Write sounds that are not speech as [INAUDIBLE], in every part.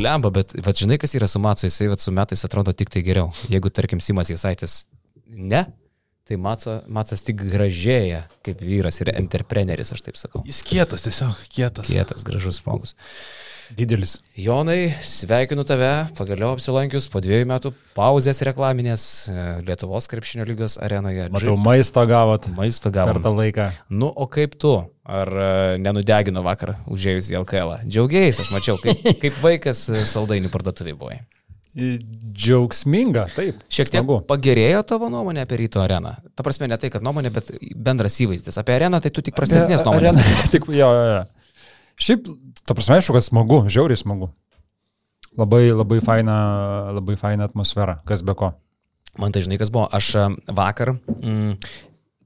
Blemba, bet, va, žinai, kas yra su Matsu, jisai va, su metais atrodo tik tai geriau. Jeigu, tarkim, Simas Jasaitis ne, tai Matsa, Matsas tik gražėja kaip vyras ir entrepreneris, aš taip sakau. Jis kietas, tiesiog kietas. Kietas, gražus žmogus. Didelis. Jonai, sveikinu tave, pagaliau apsilankius po dviejų metų pauzės reklaminės e, Lietuvos krepšinio lygos arenoje. Matau, maisto gavot maisto per gavom. tą laiką. Nu, o kaip tu? Ar e, nenudegino vakar užėjus į LKL? Džiaugiais, aš mačiau, kaip, kaip vaikas e, saldainių parduotuvė buvai. Džiaugsminga, taip. Šiek tiek smagu. pagerėjo tavo nuomonė apie ryto areną. Ta prasme, ne tai, kad nuomonė, bet bendras įvaizdis. Apie areną tai tu tik prastesnės nuomonės. Arena- [LAUGHS] Tik, jo, jo, jo. Šiaip, ta prasme, aišku, kad smagu, žiauriai smagu. Labai, labai faina, labai faina atmosfera, kas be ko. Man tai žinai, kas buvo. Aš vakar mm,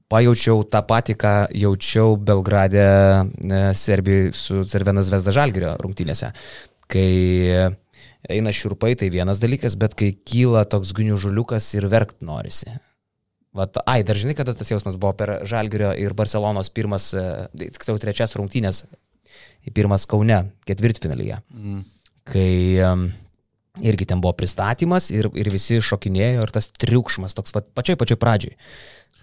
pajaučiau tą patį, ką jaučiau Belgrade, e, Serbijai su Cervenas Vesda Žalgirio rungtynėse. Kai eina šiurpai, tai vienas dalykas, bet kai kyla toks gniužuliukas ir verkt norisi. Vat, ai, dar žinai, kada tas jausmas buvo per Žalgirio ir Barcelonos pirmas, e, tiksliau trečias rungtynės, pirmas Kaune, ketvirtfinalyje Mm. kai um, irgi ten buvo pristatymas ir, ir visi šokinėjo ir tas triukšmas toks pat pačioj pačioj pradžioj.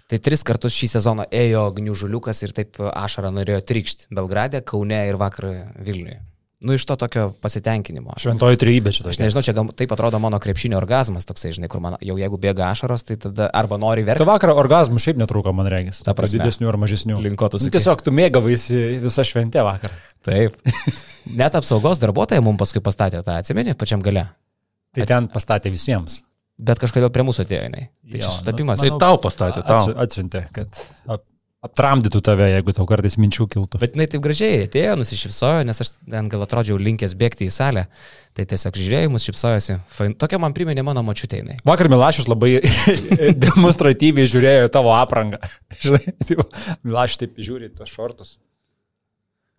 Tai tris kartus šį sezoną ėjo gniužuliukas ir taip ašarą norėjo trikšti Belgrade, Kaune ir vakar Vilniuje. Nu, iš to tokio pasitenkinimo. Šventoji trybė čia aš nežinau, čia gal taip atrodo mano krepšinio orgasmas toksai, žinai, kur man jau jeigu bėga ašaros, tai tada arba nori Tu verkti. vakar orgasmų šiaip netrūko, man regis. Ta prasme. Didesnių ar mažesnių. Link ko tu Nu, tiesiog tu mėgavaisi visą šventę vakar. Taip. [LAUGHS] Net apsaugos darbuotojai mums paskui pastatė tą, atsimeni, pačiam gale. Tai ten pastatė visiems. Bet kažkodėl prie mūsų atėjo jinai. Tai Jo, čia sutapimas. nu, Tai tau pastatė, tau. Atsi- Atsiuntė, kad ap, aptramdytų tave, jeigu tau kartais minčių kiltų. Bet jinai taip gražiai atėjo, nusišypsojo, nes aš ten gal atrodžiau linkęs bėgti į salę. Tai tiesiog žiūrėjau, mus šypsojosi. Fain. Tokia man priminė mano mačiutė jinai. Vakar Milašius labai [LAUGHS] demonstratyviai žiūrėjo tavo aprangą. [LAUGHS] Žinai, tai Milašius taip žiūri tos šortus.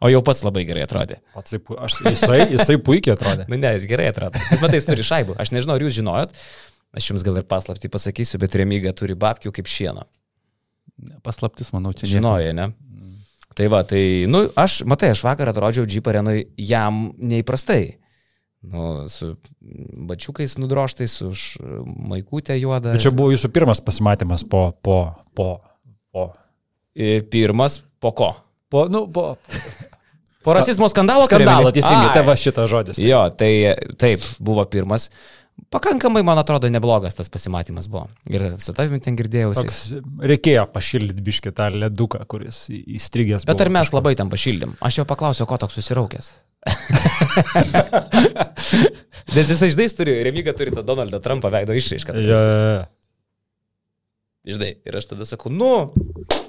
O jau pats labai gerai atrodė. Pats, taip aš, jisai, jisai puikiai atrodė. Na, ne, jis gerai atrodo. Jis matai, jis turi šaibų. Aš nežinau, ar jūs žinojot. Aš jums gal ir paslapti pasakysiu, bet Remyga turi babkių kaip šieno. Paslaptis, manau, čia nieko. Žinojai, ne? Tai va, tai, nu, aš, matai, aš vakar atrodžiau Jeep arenui jam neįprastai. Nu, su bačiukais nudroštais, už maikutę juodą. Bet čia buvo jūsų pirmas pasimatymas po, po, po, po. I Pirmas, po ko? Po, nu, po. Po rasizmo skandalo? Skandalo, teisingai, Ai. tavo šitas žodis. Jo, tai taip, buvo pirmas. Pakankamai, man atrodo, neblogas tas pasimatymas buvo. Ir su tavimi ten girdėjausi. Toks, reikėjo pašildyti biškį tą leduką, kuris į- įstrigęs. Bet ar mes kažkur. labai ten pašildėm? Aš jo paklausiau, ko toks susiraukęs. [LAUGHS] Nes jisai žinai, turi, Remiga turi tą Donaldo Trumpo veido išraišką. Jo, jo, jo. Žinai, ir aš tada sakau, nu,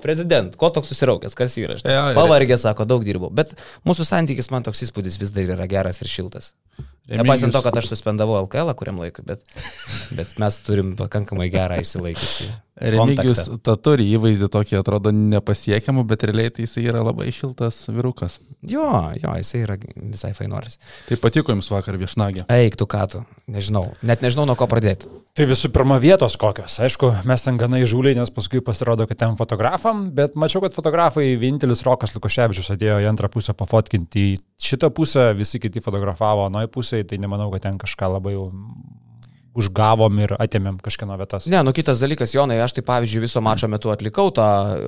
prezident, ko toks susiraukęs, kas yra? Jo, ir- Pavargė, sako, daug dirbau. Bet mūsų santykis, man toks įspūdis vis dar yra geras ir šiltas. Nepaisant to, kad aš suspendavau LKL kuriam laikui, bet, bet mes turim pakankamai gerą išsilaikysi. Remigijus ta turi įvaizdį tokį, atrodo, nepasiekiamą, bet realiai tai jisai yra labai šiltas virukas. Jo, jo, jisai yra visai fainoris. Tai patiko jums vakar viešnagė. Eik, tu ką tu, nežinau, net nežinau nuo ko pradėti. Tai visų pirma vietos kokios. Aišku, mes ten gana įžūliai, nes paskui pasirodo, kad ten fotografam, bet mačiau, kad fotografai, vienintelis Rokas Lukoševičius atėjo į antrą pusę pafotkinti. Į šitą pusę visi kiti fotografavo, anoje pusėje, tai nemanau, kad ten kažką labai jau užgavom ir atėmėm kažkieno vietas. Ne, nu kitas dalykas, Jonai, aš tai pavyzdžiui viso mačo metu atlikau tą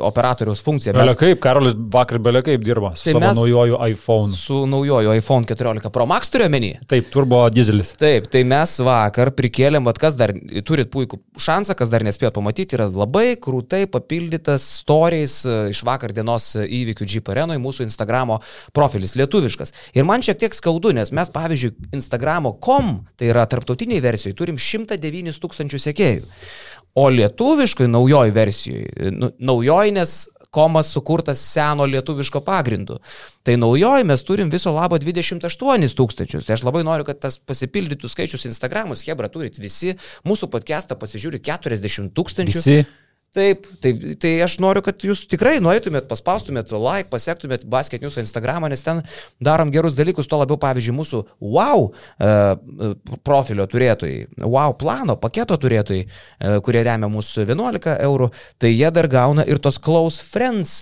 operatoriaus funkciją. Mes kaip, Karolis vakar belia kaip dirbo su Tai mes- naujoju iPhone. su naujoju iPhone 14 Pro Max turiu menį. Taip, turbo dizelis. Taip, tai mes vakar prikėlėm, vad kas dar, turit puikų šansą, kas dar nespėjo pamatyti, yra labai krūtai papildytas stories e, iš vakar dienos įvykių arenoje, mūsų Instagramo profilis lietuviškas. Ir man šiek tiek skaudu, nes mes, pavyzdžiui, Instagramo.com, tai yra tarptautiniai versijoje, turim 109 tūkstančių sekėjų. O lietuviškai naujoji versijoje, nu, naujoji, nes komas sukurtas seno lietuviško pagrindu. Tai naujoji mes turim viso labo 28 tūkstančius. Tai aš labai noriu, kad tas pasipildytų skaičius Instagramus, Hebra turit visi, mūsų podcastą pasižiūri 40 tūkstančių. Visi. Taip, tai, tai aš noriu, kad jūs tikrai nueitumėt, paspaustumėt like, pasiektumėt Basket News Instagramą, nes ten darom gerus dalykus, to labiau, pavyzdžiui, mūsų wow uh, profilio turėtojai, wow plano, paketo turėtojai, uh, kurie remia mūsų 11 eurų, tai jie dar gauna ir tos close friends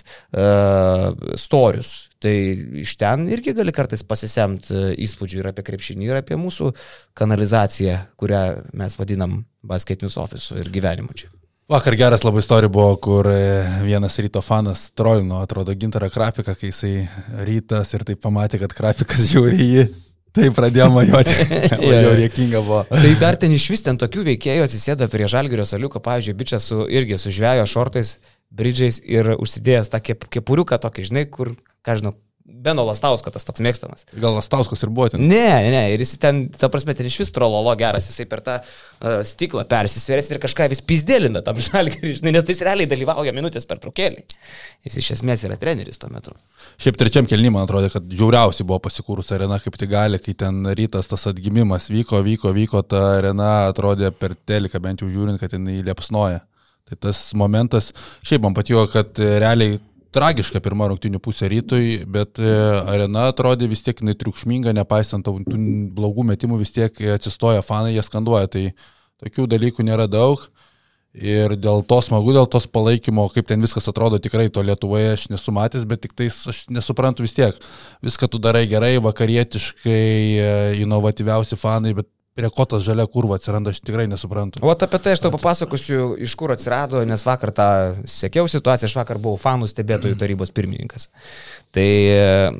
storius. Tai iš ten irgi gali kartais pasisemti įspūdžių ir apie krepšinį, ir apie mūsų kanalizaciją, kurią mes vadinam Basket News Office ir gyvenimu čia. Vakar geras labai istorija buvo, kur e, vienas ryto fanas trolino, atrodo, gintarą krapiką, kai jisai rytas ir taip pamatė, kad krapikas [LAUGHS] žiūri jį. Tai pradėjo majuoti. [LAUGHS] Jau riekinga buvo. Tai dar ten iš vis ten tokių veikėjų atsisėda prie žalgerio saliuko, pavyzdžiui, bičias su, irgi su žvejo šortais, bridžiais ir užsidėjęs tą kep, kepuriuką tokį, žinai, kur, ką žinau, Beno Lastausko tas toks mėgstamas. Gal Lastauskas ir buvo ten? Ne, ne, ir jis ten, ta prasme, ten iš vis trololo geras, jisai per tą uh, stiklą persisvėręs ir kažką vis pizdėlina tam [LAUGHS] žalgirį, nes tai jis realiai dalyvauja minutės per trukėlį. Jis iš esmės yra treneris tuo metu. Šiaip trečiam kelnį man atrodo, kad žiauriausiai buvo pasikūrus arena, kaip tik gali, kai ten rytas tas atgimimas vyko, vyko, vyko, ta arena atrodė per teliką, bent jau žiūrint, kad jinai liepsnoja. Tai tas momentas, šiaip man patiko, kad realiai tragiška pirma rungtinių pusė rytui, bet e, arena atrodė vis tiek triukšminga, nepaisant tų blogų metimų, vis tiek atsistoja fanai, jie skanduoja. Tai tokių dalykų nėra daug. Ir dėl to smagu, dėl tos palaikymo, kaip ten viskas atrodo, tikrai to Lietuvoje aš nesu matęs, bet tik tais aš nesuprantu vis tiek. Viską tu darai gerai, vakarietiškai, e, inovatyviausi fanai, bet prie ko tas žalia kurva atsiranda, aš tikrai nesuprantu. O apie tai aš tau papasakosiu, iš kur atsirado, nes vakar tą sėkiau situaciją, aš vakar buvau fanų stebėtojų tarybos pirmininkas. Tai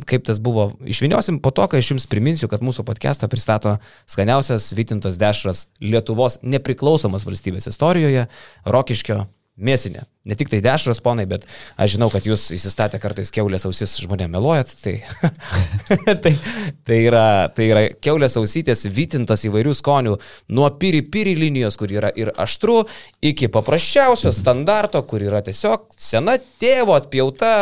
kaip tas buvo, išviniosim po to, kai aš jums priminsiu, kad mūsų podcastą pristato skaniausias Vytintos Dešras Lietuvos nepriklausomas valstybės istorijoje, Rokiškio mėsinė. Ne tik tai dešros, ponai, bet aš žinau, kad jūs įsistatę kartais keulės ausis žmonėm meluojat. Tai, [LAUGHS] tai, tai, yra, tai yra keulės ausytės vytintos įvairių skonių nuo piri-piri linijos, kur yra ir aštru, iki paprasčiausio standarto, kur yra tiesiog sena tėvo atpjauta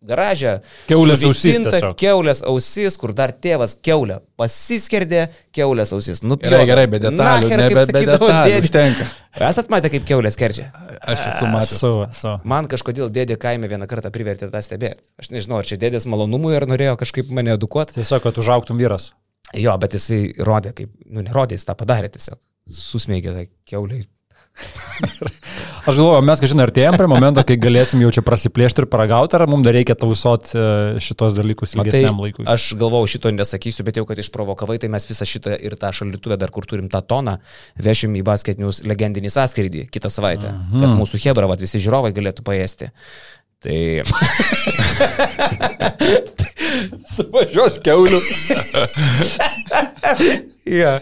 garažę. Keulės ausis. Keulės ausis, kur dar tėvas keulę pasiskerdė, keulės ausis. Nupjovė. Gerai, gerai, be detalių. Nacher, ne, be, be detalių. Užtenka. Esat matę, kaip keulės kerčia? Aš esu matęs. Su, su. Man kažkodėl dėdė kaime vieną kartą privertė tą stebėti. Aš nežinau, ar čia dėdės malonumui, ar norėjo kažkaip mane edukuoti. Tiesiog, kad užauktum vyras. Jo, bet jisai rodė, kaip, nu, nerodė, jis tą padarė tiesiog. Susmeigė tą keulę Aš galvoju, mes kažin artėjom prie momento, kai galėsim jau čia prasiplėšti ir paragauti, ar mums dar reikia tausot e, šitos dalykus ilgesniam laikui. Aš galvojau, šito nesakysiu, bet jau, kad išprovokavai, tai mes visą šitą ir tą šalituvę dar kur turim tą toną, vešim į basketinius legendinį sąskrydį kitą savaitę, mhm. kad mūsų Hebra, vat, visi žiūrovai galėtų paėsti. Tai. [LAUGHS] Suvažiuos keulių. [LAUGHS] ja.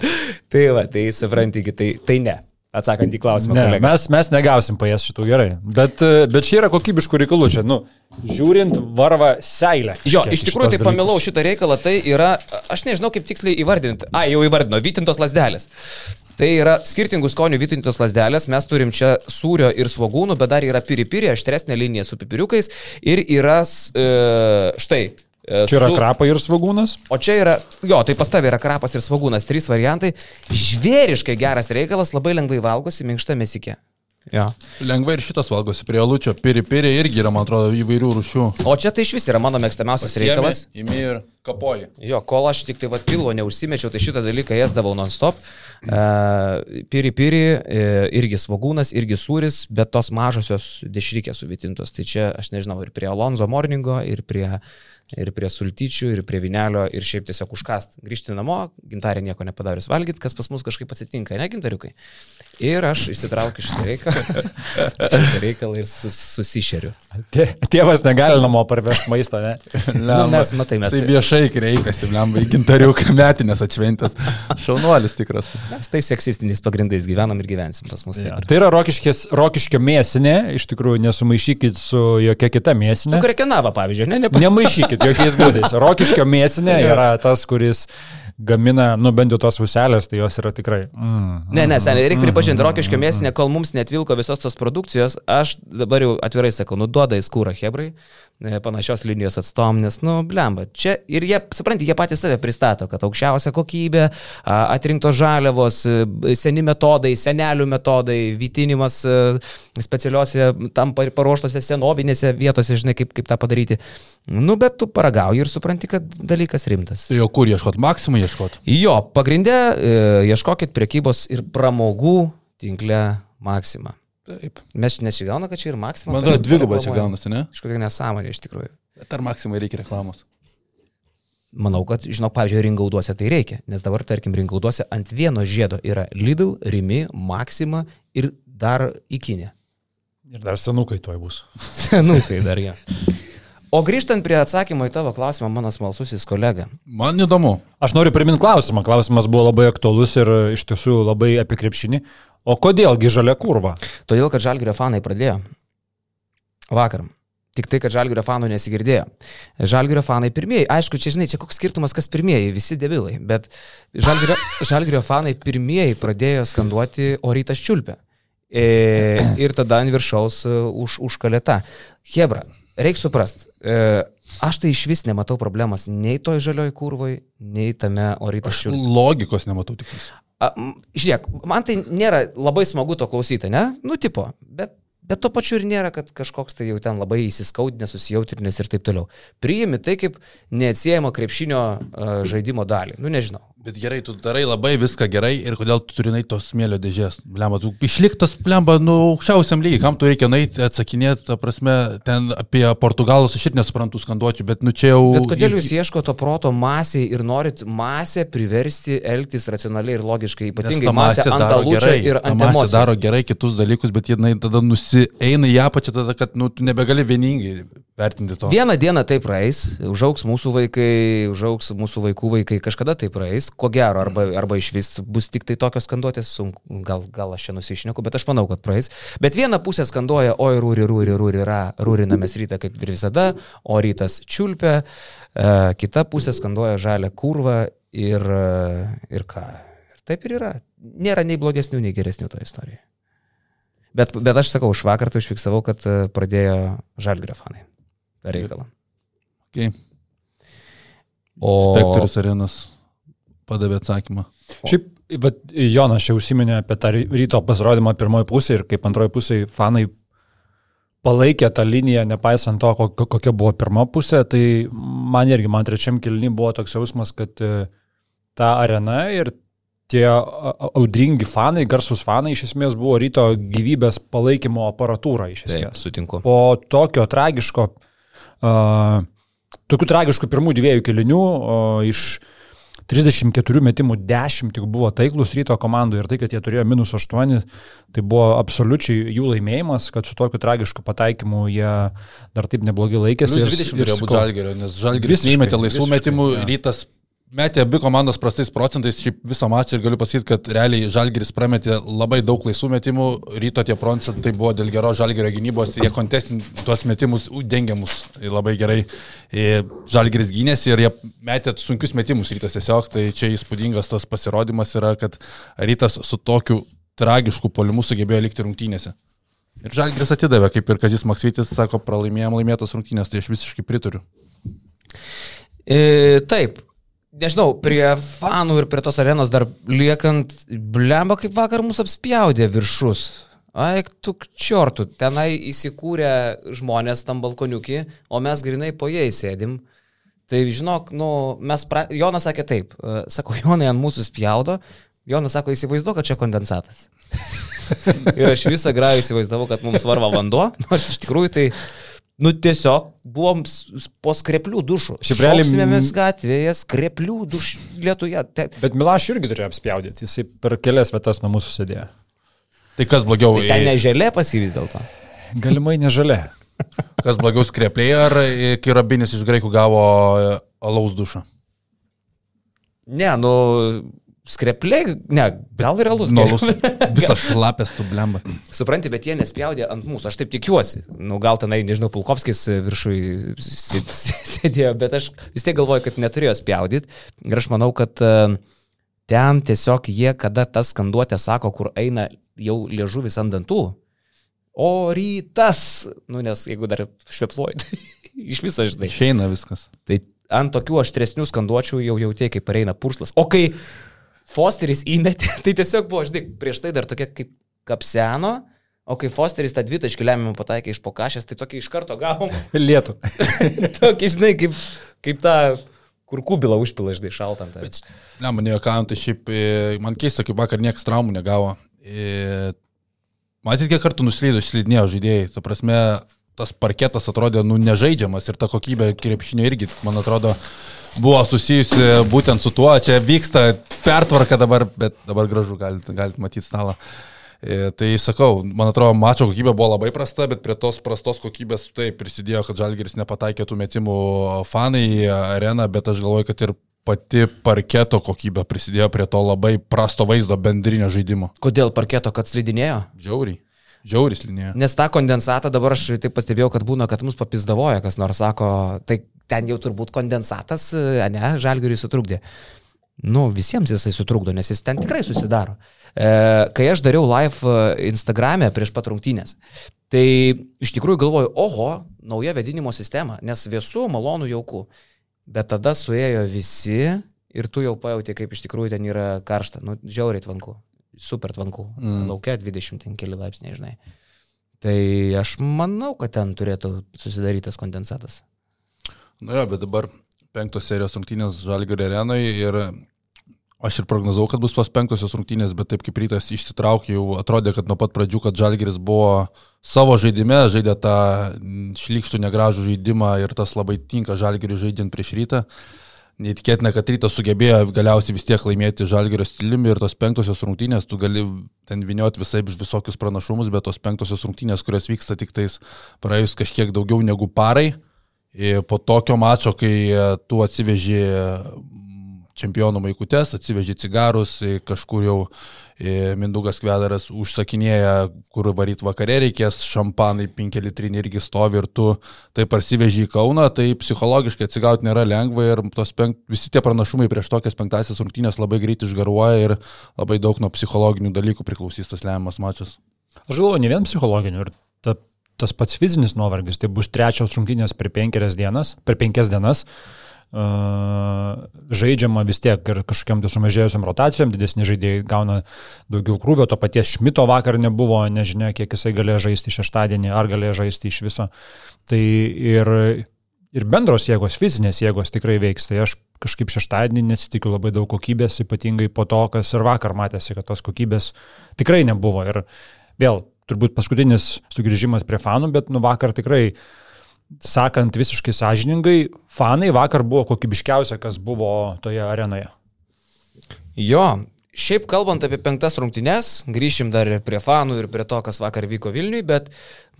Tai va, tai suprantikit, tai, tai ne. Atsakant į klausimą. Ne, kolega. mes, mes negausim paės šitų gerai. Bet, e, bet čia yra kokybiškų reikalų. Čia, nu, žiūrint varva seilę. Jo, iš tikrųjų, tai pamilau šitą reikalą. Tai yra, aš nežinau kaip tiksliai įvardinti. A, jau įvardino, vytintos lasdelės. Tai yra skirtingų skonių vytintos lasdelės. Mes turim čia sūrio ir svagūnų, bet dar yra piripirė, aštresnė linija su pipiriukais. Ir yra, e, štai, čia yra su... krapai ir svagūnas? O čia yra, jo, tai pas tavai yra krapas ir svagūnas, trys variantai. Žvėriškai geras reikalas, labai lengvai valgosi, minkšta mesikė. Ja. Lengvai ir šitas valgosi prie alučio. Piri piri irgi yra, man atrodo, įvairių rūšių. O čia tai iš vis yra mano mėgstamiausias Pasiemi, reikalas. Imi ir kapoji. Jo, kol aš tik tai vad pilvo neužsimečiau, tai šitą dalyką ėsdavau non-stop. Uh, piri piri, uh, irgi svagūnas, irgi sūris, bet tos mažosios dešrykės suvitintos. Tai čia, aš nežinau, ir prie Alonso Morningo, ir prie ir prie sultyčių, ir prie vinelio, ir šiaip tiesiog užkast. Grįžti namo, gintarė nieko nepadarius valgyti, kas pas mus kažkaip atsitinka, ne gintariukai. Ir aš išsitraukiu šitą reikalą, [LAUGHS] šitą reikalą ir sus, susišeriu. Tėvas negali namo parvežti maistą, ne? ne nu, mes matai, mes. Tai viešai kreipiasi, lembai gintariuką metinės atšventas. Šaunuolis tikras. Mes tai seksistiniais pagrindais gyvenam ir gyvensim pas mus. Ja, tai yra rokiškio mėsinė, iš tikrųjų nesumaišykit su jokia kita mėsinė. Su krekenava, pavyzdžiui, ne? Nepa... Nemaišykit pasakyti jokiais būdais. Rokiškio mėsinė yra tas, kuris gamina, nu bent jau tos uselės, tai jos yra tikrai. Mm, ne, ne, seniai, reikia pripažinti, rokiškio mėsinė, kol mums netvilko visos tos produkcijos, aš dabar jau atvirai sakau, nu duoda į skūrą hebrai, panašios linijos atstovom, nes, nu, blemba, čia ir jie, suprantate, jie patys save pristato, kad aukščiausia kokybė, atrinktos žaliavos, e, seni metodai, senelių metodai, vytinimas e, specialiuose, tam par- paruoštose senovinėse vietose, žinai, kaip, kaip tą padaryti. Nu, bet tu paragauji ir supranti, kad dalykas rimtas. Jo kur ieškot, maksimum ieškot. Jo, pagrindė, e, ieškokit priekybos ir pramogų tinkle Maxima. Taip. Mes nesigauna, kad čia ir Maxima. Man atrodo, dvigubai čia gaunasi, ne? Kažkokia nesąmonė iš tikrųjų. Bet ar maksimai reikia reklamos? Manau, kad, žinau, pavyzdžiui, ringauduose tai reikia, nes dabar, tarkim, ringauduose ant vieno žiedo yra Lidl, Rimi, Maxima ir dar Ikinė. Ir dar senukai toj bus. [LAUGHS] Senukai dar jie. O grįžtant prie atsakymo į tavo klausimą, mano smalsusis kolega. Man įdomu. Aš noriu priminti klausimą. Klausimas buvo labai aktuolus ir iš tiesų labai apie krepšinį. O kodėlgi žalia kurva? Todėl, kad Žalgirio fanai pradėjo. Vakar. Tik tai, kad Žalgirio fanų nesigirdėjo. Žalgirio fanai pirmieji. Aišku, čia žinai, čia koks skirtumas, kas pirmieji, visi debilai. Bet Žalgirio, [LAUGHS] Žalgirio fanai pirmieji pradėjo skanduoti Orytas čiulpę. E, ir tada ant viršaus e, už, užkalė tą. Hebra, reikia suprast. E, aš tai iš vis nematau problemas nei toj žalioj kurvoj, nei tame Orytas čiulpė. Logikos nematau tik. A, Žiūrėk, man tai nėra labai smagu to klausyti, ne? Nu, tipo, bet, bet to pačiu ir nėra, kad kažkoks tai jau ten labai įsiskaudinęs, susijautrinęs ir taip toliau. Priimi tai kaip neatsiejama krepšinio uh, žaidimo dalį. Nu, nežinau. Bet gerai, tu darai labai viską gerai ir kodėl tu turi naiti tos smėlio dėžės? Blemba, tu išliktas, blemba, nu, aukščiausiam lygiai, kam tu reikia naiti, atsakinėti, ta prasme, ten apie portugalus aš ir nesuprantu skanduočių, bet nu čia jau... Bet kodėl jūs ieško to proto masiai ir norit masę priversti elgtis racionaliai ir logiškai, ypatingai masė daro gerai, ir masė daro gerai kitus dalykus, bet jinai tada nusieina į apačią, tada, kad nu, tu nebegali vieningai vertinti to. Vieną dieną tai praeis, užauks mūsų vaikai, užauks mūsų vaikų vaikai, kažkada tai praeis, ko gero, arba, arba iš vis bus tik tai tokios skanduotės, sunku, gal, gal aš čia nusišneku, bet aš manau, kad praeis. Bet viena pusė skanduoja, oi, rūri, rūri, rūri, yra, rūrinamės rytą kaip ir visada, o rytas čiulpia, e, kita pusė skanduoja žalę kurvą ir, e, ir ką. Ir taip ir yra. Nėra nei blogesnių, nei geresnių to istorijoje. Bet, bet aš sakau, už vakar tai užfiksavau, kad e, pradėjo žalgrio Per reikalą. Okay. O Spektorius arenas padavė atsakymą. Šiaip, bet Jonas čia užsiminė apie tą ryto pasirodymą pirmoji pusė ir kaip antroji pusė fanai palaikė tą liniją, nepaisant to, ko- kokia buvo pirma pusė, tai man irgi, man trečiam kilny buvo toks jausmas, kad e, ta arena ir tie audringi fanai, garsus fanai iš esmės buvo ryto gyvybės palaikymo aparatūra iš Taip, esmės. sutinku. Po tokio tragiško, uh, tokių tragiškų pirmų dviejų kelinių uh, iš 34 metimų 10 tik buvo taiklus ryto komandų ir tai, kad jie turėjo minus 8, tai buvo absoliučiai jų laimėjimas, kad su tokiu tragišku pataikymu jie dar taip neblogai laikėsi. Plius ir- 20 ir turėjo būti žalgerio, nes žalgeris neįmetė laisvų metimų, jo. rytas metė abi komandos prastais procentais, šiaip visą mačą ir galiu pasakyti, kad realiai žalgeris prametė labai daug laisvų metimų, ryto tie procentai buvo dėl geros žalgerio gynybos, jie kontestin tuos metimus dengiamus labai gerai. Ir Žalgeris gynėsi ir jie metė sunkius metimus rytas tiesiog, tai čia įspūdingas tas pasirodymas yra, kad rytas su tokiu tragišku polimu sugebėjo likti rungtynėse. Ir Žalgiris atidavė, kaip ir Kazis Maksvitis sako, pralaimėjom laimėtas rungtynės, tai aš visiškai pritariu. E, taip. Nežinau, prie fanų ir prie tos arenos dar liekant, blemba kaip vakar mūsų apspjaudė viršus. Aik, tu čiortų, tenai įsikūrė žmonės tam balkoniukį, o mes grinai po jais sėdim. Tai žinok, nu, mes, pra... Jonas sakė taip, e, sako, Jonai ant mūsų spjaudo, Jonas sako, įsivaizduoju, kad čia kondensatas. [LAUGHS] ir aš visą grajų įsivaizdavau, kad mums varva vanduo, nors iš tikrųjų tai, nu tiesiog buvom po skreplių dušų. Šiaip realiai- Šoksimėmis gatvėje, skreplių dušų lietuje. Te... Bet Milaš irgi turėjo apspjaudyti, jisai per kelias vietas nuo mūsų sėdėjo. Tai kas blogiau, Tai ten neželė pasivys dėl to. Galimai nežalė. kas blogiau skrepliai ar e, kai rabinis iš graikų gavo e, alaus dušą? Ne, nu, skrepliai, ne, gal ir alus. Nu, geriau. alus, [LAUGHS] visas šlapės tu blemba. Supranti, bet jie nespjaudė ant mūsų, aš taip tikiuosi. Nu, gal tenai, nežinau, Pulkovskis viršui sė- [LAUGHS] sė- sėdėjo, bet aš vis tiek galvoju, kad neturėjo spjaudyti. Ir aš manau, kad e, ten tiesiog jie, kada tas skanduotė sako, kur eina jau liežuvis ant dantų, o rytas, nu nes jeigu dar švepluoji, [LAUGHS] tai iš viso, žinai. Išeina viskas. Tai ant tokių aštresnių skanduočių jau jautė, kaip pareina purslas. O kai Fosteris įmetė, [LAUGHS] tai tiesiog buvo, žinai, prieš tai dar tokia kaip kapseno, o kai Fosteris tą dvitaškį lemiamą pataikė iš pokašės, tai tokį iš karto gavom. [LAUGHS] Lietų. [LAUGHS] tokį, žinai, kaip, kaip tą, kur kubilą užpila, žinai, šaltant. Ne, man nejuokavom, tai šiaip e, man keista, kaip vakar niekas traumų negavo. E, Matyt, kiek kartų nuslydo, slidinėjo žaidėjai. Ta prasme, tas parketas atrodė, nu, nežaidžiamas ir ta kokybė krepšinio irgi, man atrodo, buvo susijusi būtent su tuo, čia vyksta pertvarka dabar, bet dabar gražu, galite galit matyti stalą. E, tai sakau, man atrodo, mačo kokybė buvo labai prasta, bet prie tos prastos kokybės tai prisidėjo, kad Žalgeris nepataikė tų metimų fanai į areną, bet aš galvoju, kad ir pati parketo kokybė prisidėjo prie to labai prasto vaizdo bendrinio žaidimo. Kodėl parketo, kad slidinėjo? Žiauriai. Žiauris linija. Nes tą kondensatą dabar aš taip pastebėjau, kad būna, kad mus papizdavoja, kas nors sako, tai ten jau turbūt kondensatas, ne, žalgiriui sutrukdė. Nu, visiems jisai sutrukdo, nes jis ten tikrai susidaro. E, kai aš dariau live e, Instagram'e prieš patrungtynės, tai iš tikrųjų galvoju, oho, nauja vedinimo sistema, nes vėsų, malonų, jaukų. Bet tada suėjo visi ir tu jau pajauti, kaip iš tikrųjų ten yra karšta. Nu, žiauriai tvanku. Super tvanku. Mm. Laukia 20 keli laipsniai, žinai. Tai aš manau, kad ten turėtų susidarytas kondensatas. Na jo, bet dabar penktos serijos rungtynės Žalgirio arenoje ir aš ir prognozavau, kad bus tos penktosios rungtynės, bet taip kaip rytas išsitraukė, jau atrodė, kad nuo pat pradžių, kad Žalgiris buvo savo žaidime, žaidė tą šlikštų negražų žaidimą ir tas labai tinka Žalgiriui žaidžiant prieš rytą. Neįtikėtina, kad rytas sugebėjo galiausiai vis tiek laimėti Žalgirio stiliumi ir tos penktosios rungtynės, tu gali ten viniot visai visokius pranašumus, bet tos penktosios rungtynės, kurios vyksta tik tais praėjus kažkiek daugiau negu parai, po tokio mačo, kai tu atsiveži čempionų maikutes, atsiveži cigarus, kažkur jau Mindugas Kvedaras užsakinėja, kur varyt vakarė reikės, šampanai 5 litrinį irgi stovi ir tu tai parsiveži į Kauną, tai psichologiškai atsigauti nėra lengva ir penk, visi tie pranašumai prieš tokias penktasias rungtynės labai greit išgaruoja ir labai daug nuo psichologinių dalykų priklausys tas lemiamas mačas. Aš galvoju, ne vien psichologinių, ir ta tas pats fizinis nuovargis, tai bus trečios rungtynės per penkias dienas, per penkias dienas. Uh, žaidžiama vis tiek ir kažkokiam tai sumažėjusiam rotacijom, didesni žaidėjai gauna daugiau krūvio, to paties Šmito vakar nebuvo, nežinia, kiek jisai galėjo žaisti šeštadienį, ar galėjo žaisti iš viso. Tai ir, ir bendros jėgos, fizinės jėgos tikrai veiks. Tai aš kažkaip šeštadienį nesitikiu labai daug kokybės, ypatingai po to, kas ir vakar matėsi, kad tos kokybės tikrai nebuvo. Ir vėl turbūt paskutinis sugrįžimas prie fanų, bet nu vakar tikrai, sakant visiškai sąžiningai, fanai vakar buvo kokybiškiausia, kas buvo toje arenoje. Jo, Šiaip kalbant apie penktas rungtynes, grįšim dar ir prie fanų ir prie to, kas vakar vyko Vilniui, bet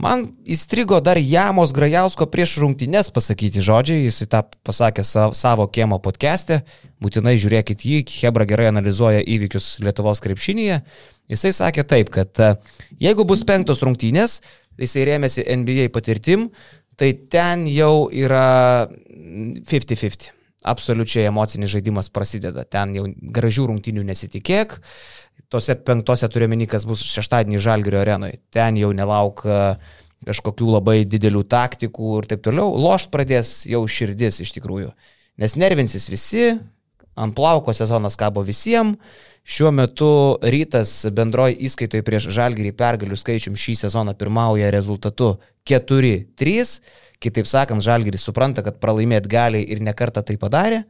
man įstrigo dar Jamos Grajausko prieš rungtynes pasakyti žodžiai, jis tą pasakė savo kiemo podcast'e, būtinai žiūrėkit jį, Hebra gerai analizuoja įvykius Lietuvos krepšinėje. Jisai sakė taip, kad e, jeigu bus penktos rungtynės, jisai rėmėsi NBA patirtim, tai ten jau yra 50-50 absoliučiai emocinis žaidimas prasideda. Ten jau gražių rungtinių nesitikėk. Tose penktose turiuomenį, kas bus šeštadienį Žalgirio arenoje. Ten jau nelauk e, kažkokių labai didelių taktikų ir taip toliau. Lošt pradės jau širdis iš tikrųjų. Nes nervinsis visi, ant plauko sezonas kabo visiems. Šiuo metu rytas bendroji įskaitoje prieš Žalgirį pergalių skaičium šį sezoną pirmauja rezultatu 4-3. Kitaip sakant, Žalgiris supranta, kad pralaimėti gali ir nekarta tai padarė.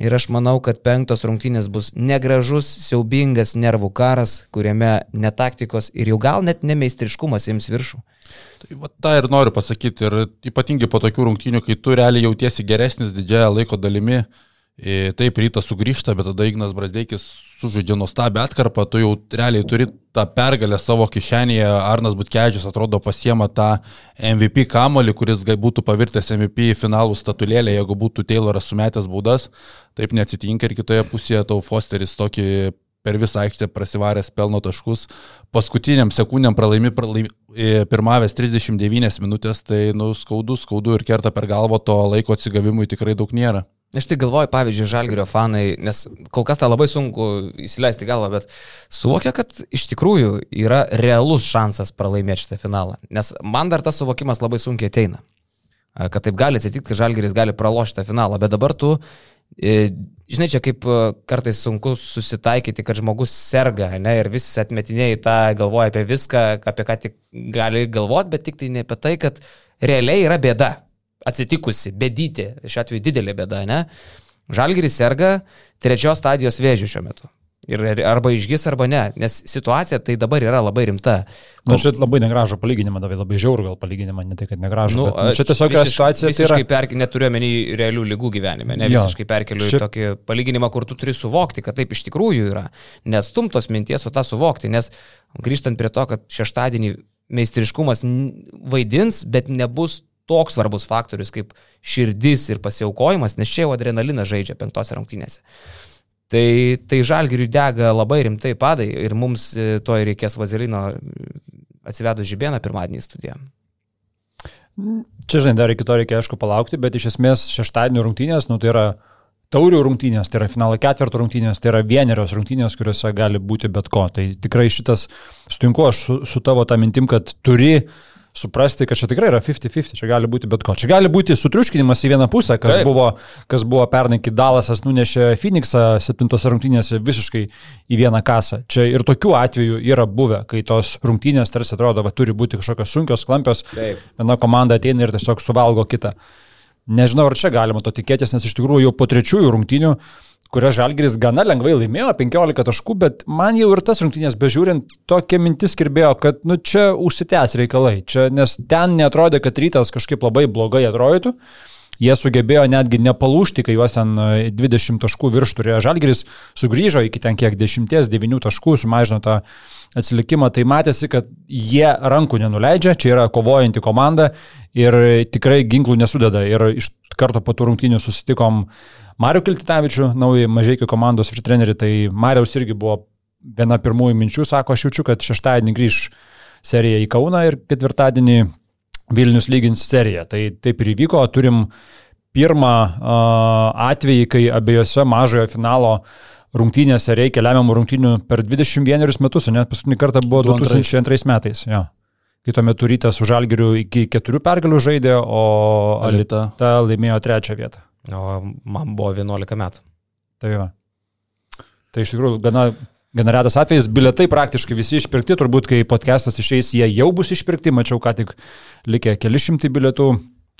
Ir aš manau, kad penktos rungtynės bus negražus, siaubingas nervų karas, kuriame netaktikos ir jau gal net nemeistriškumas jiems viršų. Tai va, tą ir noriu pasakyti. Ir ypatingai po tokių rungtynių, kai tu realiai jautiesi geresnis didžiąją laiko dalimi, taip rytas sugrįžta, bet tada Ignas Brasdeikis sužaidžia nuostabią atkarpą, tu jau realiai turi tą pergalę savo kišenėje, Arnas Butkevičius atrodo pasiema tą MVP kamolį, kuris būtų pavirtęs MVP finalų statulėlę, jeigu būtų Tayloras sumetęs baudas, taip neatsitinka ir kitoje pusėje tau Fosteris tokį per visą aikštę prasivaręs pelno taškus, paskutiniam sekundėm pralaimi, pralaimi pirmavęs 39 minutės, tai nu, skaudu, skaudu ir kerta per galvą, to laiko atsigavimui tikrai daug nėra. Aš tai galvoju, pavyzdžiui, Žalgirio fanai, nes kol kas tą labai sunku įsileisti galvą, bet suvokia, kad iš tikrųjų yra realus šansas pralaimėti šitą finalą. Nes man dar tas suvokimas labai sunkiai ateina. kad taip gali atsitikti, kad Žalgeris gali pralošti tą finalą, bet dabar tu, e, žinai, čia kaip e, kartais sunku susitaikyti, kad žmogus serga, ne, ir visi atmetiniai tą galvoja apie viską, apie ką tik gali galvoti, bet tik tai ne apie tai, kad realiai yra bėda atsitikusi, bedyti, šiuo atveju didelė bėda, ne? Žalgeris serga trečios stadijos vėžių šiuo metu. Ir arba išgis, arba ne, nes situacija tai dabar yra labai rimta. Na, nu, čia labai negražų palyginimą, davai labai žiaurų gal palyginimą, ne tai, kad negražų. Nu, bet, nu, čia tiesiog visiš, situacija. Visiškai tai yra... perk... neturiu menį realių lygų gyvenime, ne visiškai perkeliu į tokį palyginimą, kur tu turi suvokti, kad taip iš tikrųjų yra. Nestumtos minties, o tą suvokti, nes grįžtant prie to, kad šeštadienį meistriškumas vaidins, bet nebus toks svarbus faktorius kaip širdis ir pasiaukojimas, nes čia jau adrenalinas žaidžia penktose rungtynėse. Tai, tai žalgiriui dega labai rimtai padai ir mums e, to reikės vazelino atsivedus žibėną pirmadienį studiją. Čia, žinai, dar iki to reikia, aišku, palaukti, bet iš esmės šeštadienio rungtynės, nu tai yra taurių rungtynės, tai yra finalo ketvirto rungtynės, tai yra vienerios rungtynės, kuriuose gali būti bet ko. Tai tikrai šitas, sutinku aš su, su tavo tą mintim, kad turi uh, suprasti, kad čia tikrai yra 50-50, čia gali būti bet ko. Čia gali būti sutriuškinimas į vieną pusę, kas, Taip. buvo, kas buvo pernai, kai Dalasas nunešė Phoenixą septintose rungtynėse visiškai į vieną kasą. Čia ir tokių atvejų yra buvę, kai tos rungtynės tarsi atrodo, kad turi būti kažkokios sunkios, klampios, Taip. viena komanda ateina ir tiesiog suvalgo kitą. Nežinau, ar čia galima to tikėtis, nes iš tikrųjų jau po trečiųjų rungtynių kurią Žalgiris gana lengvai laimėjo, 15 taškų, bet man jau ir tas rungtynės bežiūrint, tokia mintis kirbėjo, kad nu, čia užsitęs reikalai, čia, nes ten netrodė, kad rytas kažkaip labai blogai atrodytų. Jie sugebėjo netgi nepalūšti, kai juos ten 20 e, taškų virš turėjo Žalgiris, sugrįžo iki ten kiek 10-9 taškų, sumažino tą atsilikimą, tai matėsi, kad jie rankų nenuleidžia, čia yra kovojanti komanda ir tikrai ginklų nesudeda. Ir iš karto po tų rungtynių susitikom uh, Mariu Kiltitavičiu, naują mažiekių komandos ir trenerių, tai Mariaus irgi buvo viena pirmųjų minčių, sako, aš jaučiu, kad šeštadienį grįž serija į Kauną ir ketvirtadienį Vilnius lygins seriją. Tai taip ir įvyko, turim pirmą uh, atvejį, kai abiejose mažojo finalo rungtynėse reikia lemiamų rungtynių per 21 metus, net paskutinį kartą buvo 2002 metais. Ja. Kai tuo metu rytas su Žalgiriu iki keturių pergalių žaidė, o Alita, Alita laimėjo trečią vietą. O man buvo 11 metų. Tai va. Tai iš tikrųjų gana, gana retas atvejis, biletai praktiškai visi išpirkti, turbūt kai podcastas išeis, jie jau bus išpirkti, mačiau, ką tik likę keli šimtai biletų.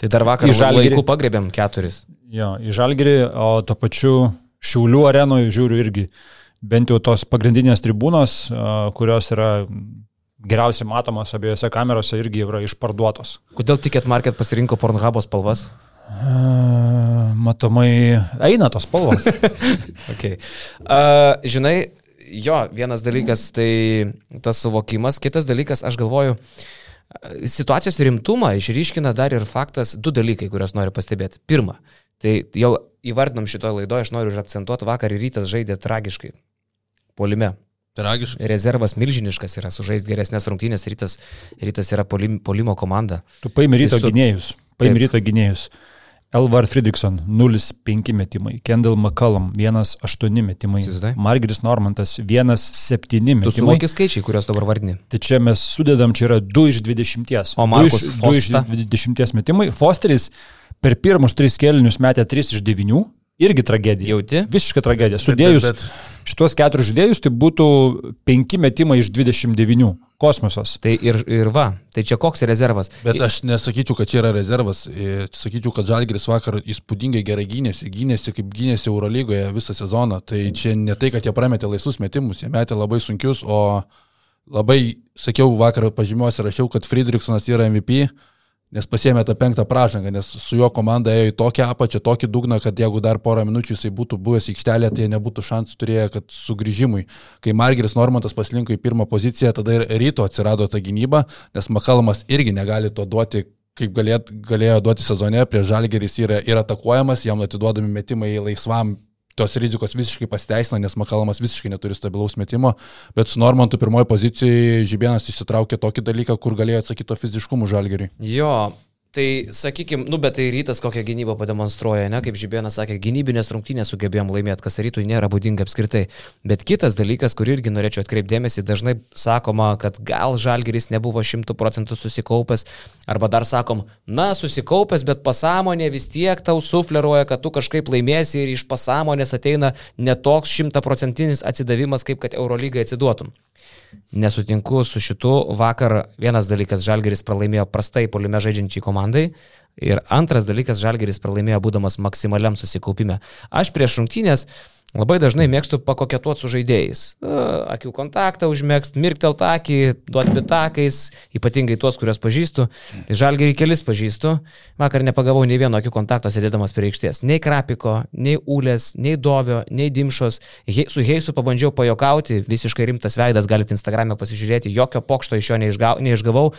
Tai dar vakar žalgirį laiku pagrėbėm keturis. Jo, į žalgirį, o to pačiu Šiaulių arenoje žiūriu irgi bent jau tos pagrindinės tribūnos, kurios yra geriausiai matomos abiejose kamerose, irgi yra išparduotos. Kodėl Ticket Market pasirinko Pornhub'o spalvas? Matomai eina tos spalvos. [LAUGHS] okay. uh, žinai, jo, vienas dalykas tai tas suvokimas, kitas dalykas, aš galvoju, situacijos rimtumą išryškina dar ir faktas, du dalykai, kuriuos noriu pastebėti. Pirma, tai jau įvardinam šitoje laidoje, aš noriu užakcentuoti, vakar rytas žaidė tragiškai. Polime. Tragiškai. Rezervas milžiniškas yra, sužais geresnės rungtynės, rytas, rytas yra polim, polimo komanda. Tu paimi ryto su... gynėjus. Paimi ryto gynėjus. Elvar Fridrikson 0,5 metimai, Kendall McCallum 1,8 metimai, Margeris Normantas 1,7 metimai. Tu suvoki skaičiai, kuriuos dabar vardini. Tai čia mes sudedam, čia yra 2 iš 20. O Markus 2 iš, 2 iš 20 metimai. Fosteris per pirmus 3 kelinius metė 3 iš 9 irgi tragedija. Jauti? Visiška tragedija. Sudėjus bet, bet, bet. šitos keturis žaidėjus, tai būtų penki metimai iš 29. Kosmosas. Tai ir, ir va, tai čia koks rezervas. Bet aš nesakyčiau, kad čia yra rezervas. E, sakyčiau, kad Žalgiris vakar įspūdingai gerai gynėsi. Gynėsi kaip gynėsi Eurolygoje visą sezoną. Tai čia ne tai, kad jie prametė laisvus metimus, jie metė labai sunkius, o labai, sakiau, vakar pažymiuosi rašiau, kad Friedrichsonas yra MVP nes pasėmė tą penktą pražangą, nes su jo komanda ėjo į tokią apačią, tokį dugną, kad jeigu dar porą minučių jisai būtų buvęs aikštelė, tai nebūtų šansų turėję, kad sugrįžimui. Kai Margeris Normantas paslinko į pirmą poziciją, tada ir ryto atsirado ta gynyba, nes Makalmas irgi negali to duoti kaip galėt, galėjo duoti sezone, prieš Žalgeris yra ir atakuojamas, jam atiduodami metimai laisvam tos rizikos visiškai pasiteisina, nes Makalamas visiškai neturi stabilaus metimo, bet su Normantu pirmoji pozicijoje Žibėnas įsitraukė tokį dalyką, kur galėjo atsakyti to fiziškumu žalgeriui. Jo, Tai sakykime, nu bet tai rytas kokią gynybą pademonstruoja, ne, kaip Žibėnas sakė, gynybinės rungtynės sugebėjom laimėti, kas rytui nėra būdinga apskritai. Bet kitas dalykas, kurį irgi norėčiau atkreipdėmėsi, dažnai sakoma, kad gal Žalgeris nebuvo šimtų procentų susikaupęs, arba dar sakom, na, susikaupęs, bet pasąmonė vis tiek tau sufleruoja, kad tu kažkaip laimėsi ir iš pasąmonės ateina netoks šimtaprocentinis atsidavimas, kaip kad Eurolygai atsiduotum. Nesutinku su šitu. Vakar vienas dalykas Žalgeris pralaimėjo prastai polime žaidžiančiai komandai. Ir antras dalykas Žalgeris pralaimėjo būdamas maksimaliam susikaupime. Aš prieš rungtynės Labai dažnai mėgstu pakoketuoti su žaidėjais. Akių kontaktą užmėgst, mirktelt akį, duoti bitakais, ypatingai tuos, kuriuos pažįstu. Tai žalgerį kelis pažįstu. Vakar nepagavau nei vieno akių kontakto sėdėdamas prie aikštės. Nei Krapiko, nei Ulės, nei Dovio, nei Dimšos. He, su Heisu pabandžiau pajokauti, visiškai rimtas veidas, galite Instagram'e pasižiūrėti, jokio pokšto iš jo neišgavau.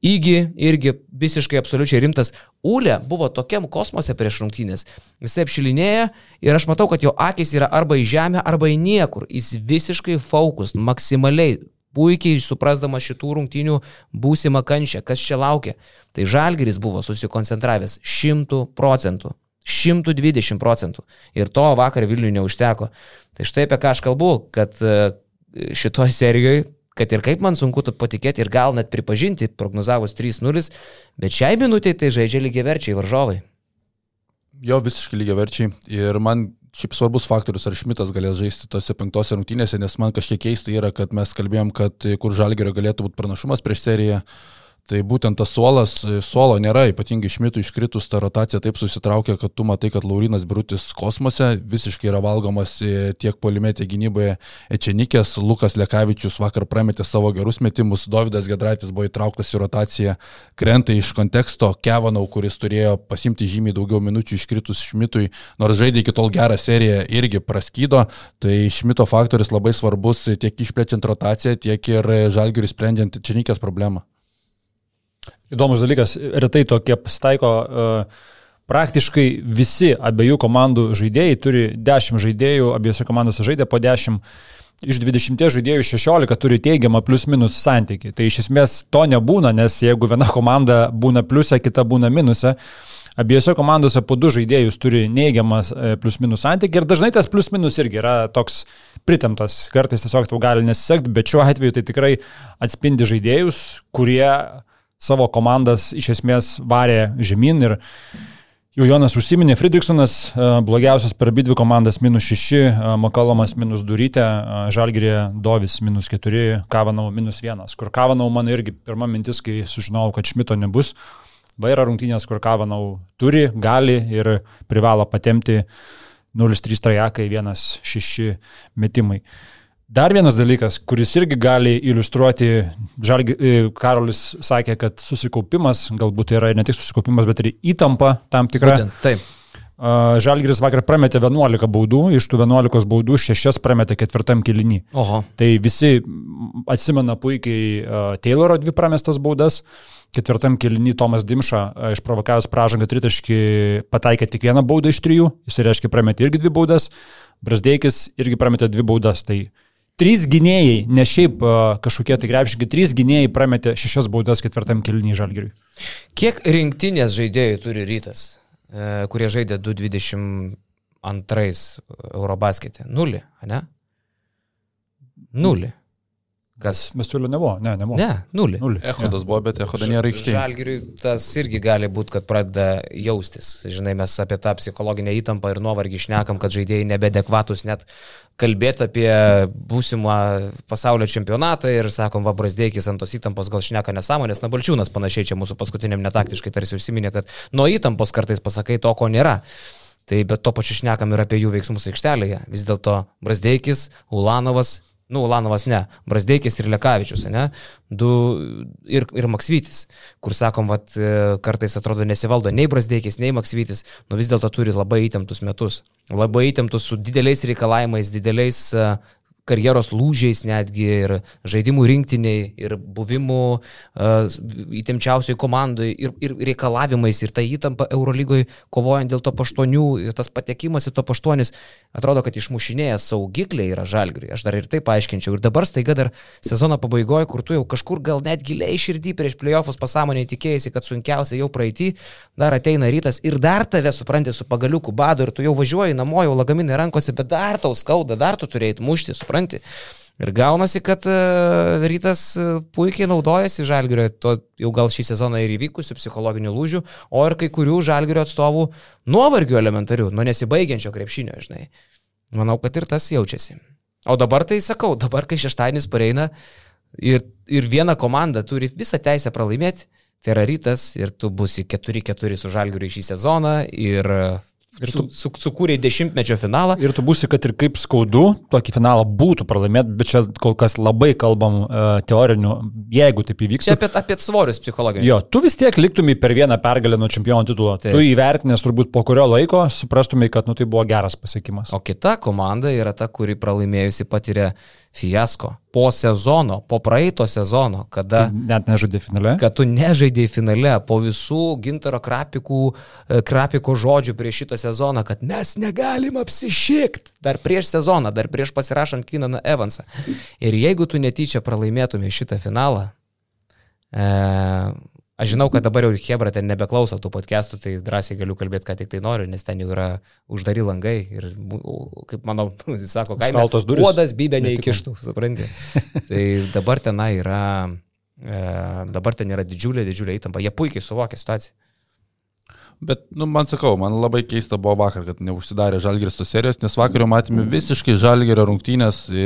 Įgi irgi visiškai absoliučiai rimtas. Ūlė buvo tokiam kosmose prieš rungtynės. Jisai apšilinėja ir aš matau, kad jo akis yra arba į žemę, arba į niekur. Jis visiškai fokus, maksimaliai, puikiai suprasdamas šitų rungtynių būsimą kančią, kas čia laukia. Tai Žalgeris buvo susikoncentravęs 100 procentų. 120 procentų. Ir to vakar Vilniui neužteko. Tai štai apie ką aš kalbu, kad e, šitoje serijoje kad ir kaip man sunku patikėti ir gal net pripažinti, prognozavus 3-0, bet šiai minutiai tai žaidžia lygiai verčiai varžovai. Jo visiškai lygiai verčiai. Ir man šiaip svarbus faktorius, ar Šmitas galės žaisti tose penktose rungtynėse, nes man kažkiek keista yra, kad mes kalbėjom, kad kur Žalgerio galėtų būti pranašumas prieš seriją. Tai būtent tas suolas, suolo nėra, ypatingai šmitų iškritus, ta rotacija taip susitraukia, kad tu matai, kad Laurinas Brutis kosmose visiškai yra valgomas e, tiek polimetė gynyboje. Ečenikės, Lukas Lekavičius vakar prametė savo gerus metimus, Davidas Gedraitis buvo įtrauktas į rotaciją, krenta iš konteksto Kevanau, kuris turėjo pasimti žymiai daugiau minučių iškritus šmitui, nors žaidė iki tol gerą seriją, irgi praskydo, tai šmito faktorius labai svarbus tiek išplečiant rotaciją, tiek ir žalgiui sprendžiant Ečenikės problemą. Įdomus dalykas, retai tokie pasitaiko. Uh, praktiškai visi abiejų komandų žaidėjai turi 10 žaidėjų, abiejose komandose žaidė po 10. Iš 20 žaidėjų 16 turi teigiamą plius minus santyki. Tai iš esmės to nebūna, nes jeigu viena komanda būna pliusė, kita būna minusė, abiejose komandose po du žaidėjus turi neigiamas e, plius minus santyki ir dažnai tas plius minus irgi yra toks pritemtas. Kartais tiesiog tau gali nesisekti, bet šiuo atveju tai tikrai atspindi žaidėjus, kurie savo komandas iš esmės varė žemyn ir jau Jonas užsiminė, Friedrichsonas e, blogiausias per abi dvi komandas minus 6, e, Makalomas minus 2 rytę, e, Žalgirė Dovis minus 4, Kavanau minus 1, kur Kavanau man irgi pirma mintis, kai sužinojau, kad Šmito nebus, vaira rungtynės, kur Kavanau turi, gali ir privalo patemti 0-3 trajekai, 1-6 metimai. Dar vienas dalykas, kuris irgi gali iliustruoti, Žalgi, e, Karolis sakė, kad susikaupimas, galbūt yra ne tik susikaupimas, bet ir įtampa tam tikra. Būtent, taip. Žalgiris vakar prametė 11 baudų, iš tų 11 baudų 6 prametė ketvirtam kilinį. Oho. Tai visi atsimena puikiai Tayloro dvi pramestas baudas. Ketvirtam kilinį Tomas Dimša išprovokavęs pražangą tritaškį pataikė tik vieną baudą iš trijų, jis reiškia prametė irgi dvi baudas, Brasdeikis irgi prametė dvi baudas. Tai Trys gynėjai, ne šiaip kažkokie tai krepšininkai, trys gynėjai prametė šešias baudas ketvirtam kelniui žalgiriui. Kiek rinktinės žaidėjų turi rytas, e, kurie žaidė 222 Eurobasketė? Nulį, ne? Nulį. Kas? Masiulio nebuvo, ne, nebuvo. Ne, nulį. nulį. Ehodas buvo, bet Ehodas nėra aikštėje. Žalgiriui tas irgi gali būti, kad pradeda jaustis. Žinai, mes apie tą psichologinę įtampą ir nuovargį išnekam, kad žaidėjai nebedekvatus net kalbėti apie būsimą pasaulio čempionatą ir sakom, va, Brasdeikis ant tos įtampos gal šneka nesąmonės, na, Balčiūnas panašiai čia mūsų paskutiniam netaktiškai tarsi užsiminė, kad nuo įtampos kartais pasakai to, ko nėra. Tai bet to pačiu šnekam ir apie jų veiksmus aikštelėje. Vis dėlto Brasdeikis, Ulanovas nu, Ulanovas ne, Brasdeikis ir Lekavičius, ne, du ir, ir Maksvytis, kur sakom, vat, e, kartais atrodo nesivaldo nei Brasdeikis, nei Maksvytis, nu vis dėlto turi labai įtemptus metus, labai įtemptus su dideliais reikalavimais, dideliais uh, karjeros lūžiais netgi ir žaidimų rinktiniai, ir buvimu uh, įtemčiausiai komandai, ir, ir reikalavimais, ir ta įtampa Eurolygoje kovojant dėl to paštonių, ir tas patekimas į to paštonis, atrodo, kad išmušinėja saugikliai yra žalgriui. Aš dar ir tai paaiškinčiau. Ir dabar staiga dar sezono pabaigoje, kur tu jau kažkur gal net giliai širdį prieš playoffus pasąmonėje tikėjai, kad sunkiausia jau praeitį, dar ateina rytas ir dar tave supranti su pagaliuku badu ir tu jau važiuoji namo, jau lagaminai rankose, bet dar tau skauda, dar tu turėjai mušti, supranti supranti. Ir gaunasi, kad uh, rytas uh, puikiai naudojasi žalgerio, to jau gal šį sezoną ir įvykusių psichologinių lūžių, o ir kai kurių žalgerio atstovų nuovargių elementarių, nuo nesibaigiančio krepšinio, žinai. Manau, kad ir tas jaučiasi. O dabar tai sakau, dabar kai šeštadienis pareina ir, ir viena komanda turi visą teisę pralaimėti, tai yra rytas ir tu būsi 4-4 su žalgeriu šį sezoną ir Ir tu su, su, sukūrė dešimtmečio finalą. Ir tu būsi, kad ir kaip skaudu, tokį finalą būtų pralaimėti, bet čia kol kas labai kalbam uh, teoriniu, jeigu taip įvyks. Čia apie, apie svorius psichologinius. Jo, tu vis tiek liktumai per vieną pergalę nuo čempionų titulo. Taip. Tu įvertinęs turbūt po kurio laiko suprastumai, kad nu, tai buvo geras pasiekimas. O kita komanda yra ta, kuri pralaimėjusi patyrė fiasko po sezono, po praeito sezono, kada... Tu net nežaidė finale. Kad tu nežaidė finale, po visų gintaro krapikų, e, krapiko žodžių prieš šitą sezoną, kad mes negalim apsišikti dar prieš sezoną, dar prieš pasirašant Kinaną Evansą. Ir jeigu tu netyčia pralaimėtumė šitą finalą, e, Aš žinau, kad dabar jau Hebra ten nebeklauso tų podcastų, tai drąsiai galiu kalbėti, ką tik tai noriu, nes ten jau yra uždari langai ir, kaip mano, [LAUGHS] sako, kaime, Šaltos durys. Uodas bybė neįkištų, supranti. [LAUGHS] tai dabar ten yra, e, dabar ten yra didžiulė, didžiulė įtampa. Jie puikiai suvokia situaciją. Bet, nu, man sakau, man labai keista buvo vakar, kad neužsidarė Žalgiris tos serijos, nes vakar jau matėme visiškai Žalgirio rungtynės, e,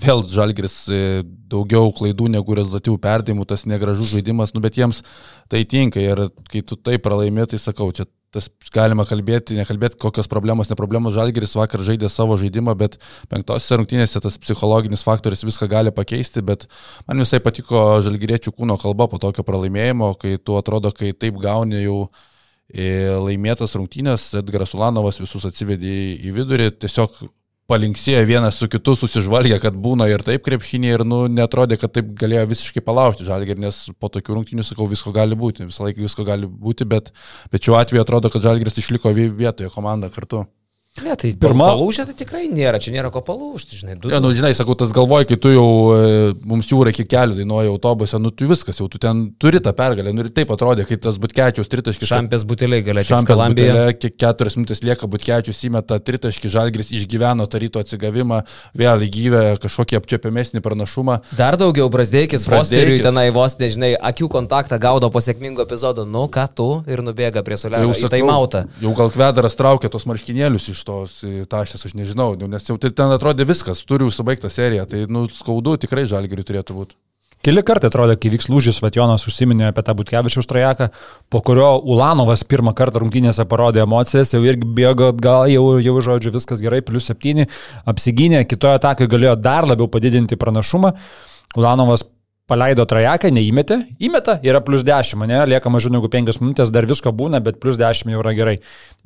vėl Žalgiris e, daugiau klaidų negu rezultatyvų perdimų, tas negražus žaidimas, nu, bet jiems tai tinka ir kai tu tai pralaimė, tai sakau, čia tas galima kalbėti, nekalbėti, kokios problemos, ne problemos. Žalgeris vakar žaidė savo žaidimą, bet penktosiose rungtynėse tas psichologinis faktorius viską gali pakeisti, bet man visai patiko žalgeriečių kūno kalba po tokio pralaimėjimo, kai tu atrodo, kai taip gauni jau laimėtas rungtynės, Edgaras Ulanovas visus atsivedė į vidurį, tiesiog palinksėjo vienas su kitu, susižvalgė, kad būna ir taip krepšinė ir nu, netrodė, kad taip galėjo visiškai palaužti žalgį, nes po tokių rungtynių, sakau, visko gali būti, visą laiką visko gali būti, bet, bet šiuo atveju atrodo, kad žalgis išliko vietoje komanda kartu. Ne, tai pirma palūžė tai tikrai nėra, čia nėra ko palūžti, žinai. Du... Ja, nu, žinai, sakau, tas galvoji, kai tu jau e, mums jūra iki kelių dainuoja autobuse, nu tu viskas, jau tu ten turi tą pergalę, nu ir taip atrodė, kai tas butkečius tritaškis. Šampės buteliai galėtų. Šampės buteliai, keturias minutės lieka, butkečius įmeta tritaškį, žalgris išgyveno tą ryto atsigavimą, vėl įgyvė kažkokį apčiapiamesnį pranašumą. Dar daugiau Brasdeikis, Fosteriui tenai vos, nežinai, akių kontaktą gaudo po sėkmingo epizodo, nu ką tu ir nubėga prie solelio. Jau, sakau, tai jau gal kvedaras traukia tos marškinėlius iš tos tašės, aš nežinau, nu, nes jau tai ten atrodė viskas, turi užsibaigtą seriją, tai nu, skaudu tikrai žalgiriui turėtų būti. Keli kartai atrodė, kai vyks lūžis, Vatjonas užsiminė apie tą Butkevičiaus trajeką, po kurio Ulanovas pirmą kartą rungtynėse parodė emocijas, jau irgi bėgo atgal, jau, jau žodžiu, viskas gerai, plus septyni, apsigynė, kitoje atakai galėjo dar labiau padidinti pranašumą. Ulanovas paleido trajeką, neįmetė, įmeta, yra plus 10, ne, lieka mažiau negu 5 minutės, dar visko būna, bet plus 10 jau yra gerai.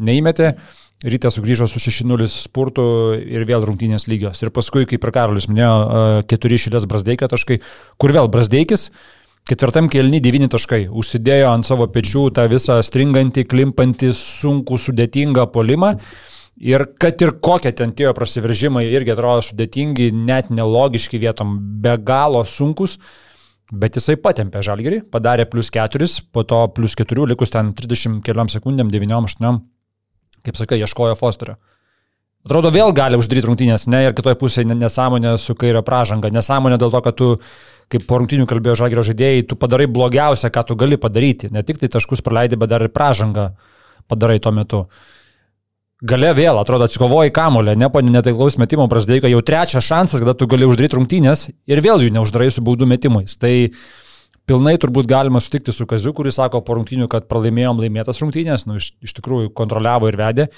Neįmetė, Rytas sugrįžo su 6-0 spurtu ir vėl rungtynės lygios. Ir paskui, kaip ir Karolis minėjo, keturi šilės Brasdeikio taškai, kur vėl Brasdeikis ketvirtam kelni 9 taškai. Užsidėjo ant savo pečių tą visą stringantį, klimpantį, sunkų, sudėtingą polimą. Ir kad ir kokie ten tie prasiveržimai irgi atrodo sudėtingi, net nelogiški vietom, be galo sunkus. Bet jisai patempė žalgerį, padarė plus 4, po to plus 4, likus ten 30 keliom sekundėm, 9-8 kaip sakai, ieškojo Fosterio. Atrodo, vėl gali uždaryti rungtynės, ne, ir kitoje pusėje nesąmonė su kairė pražanga. Nesąmonė dėl to, kad tu, kaip po rungtynių kalbėjo žagio žaidėjai, tu padarai blogiausią, ką tu gali padaryti. Ne tik tai taškus praleidai, bet dar ir pražangą padarai tuo metu. Gale vėl, atrodo, atsikovoji kamulę, ne po netaiklaus metimo prasidėjo, jau trečias šansas, kada tu gali uždaryti rungtynės ir vėl jų neuždarai su baudų metimais. Tai pilnai turbūt galima sutikti su Kaziu, kuris sako po rungtynių, kad pralaimėjom laimėtas rungtynės, nu, iš, iš tikrųjų kontroliavo ir vedė.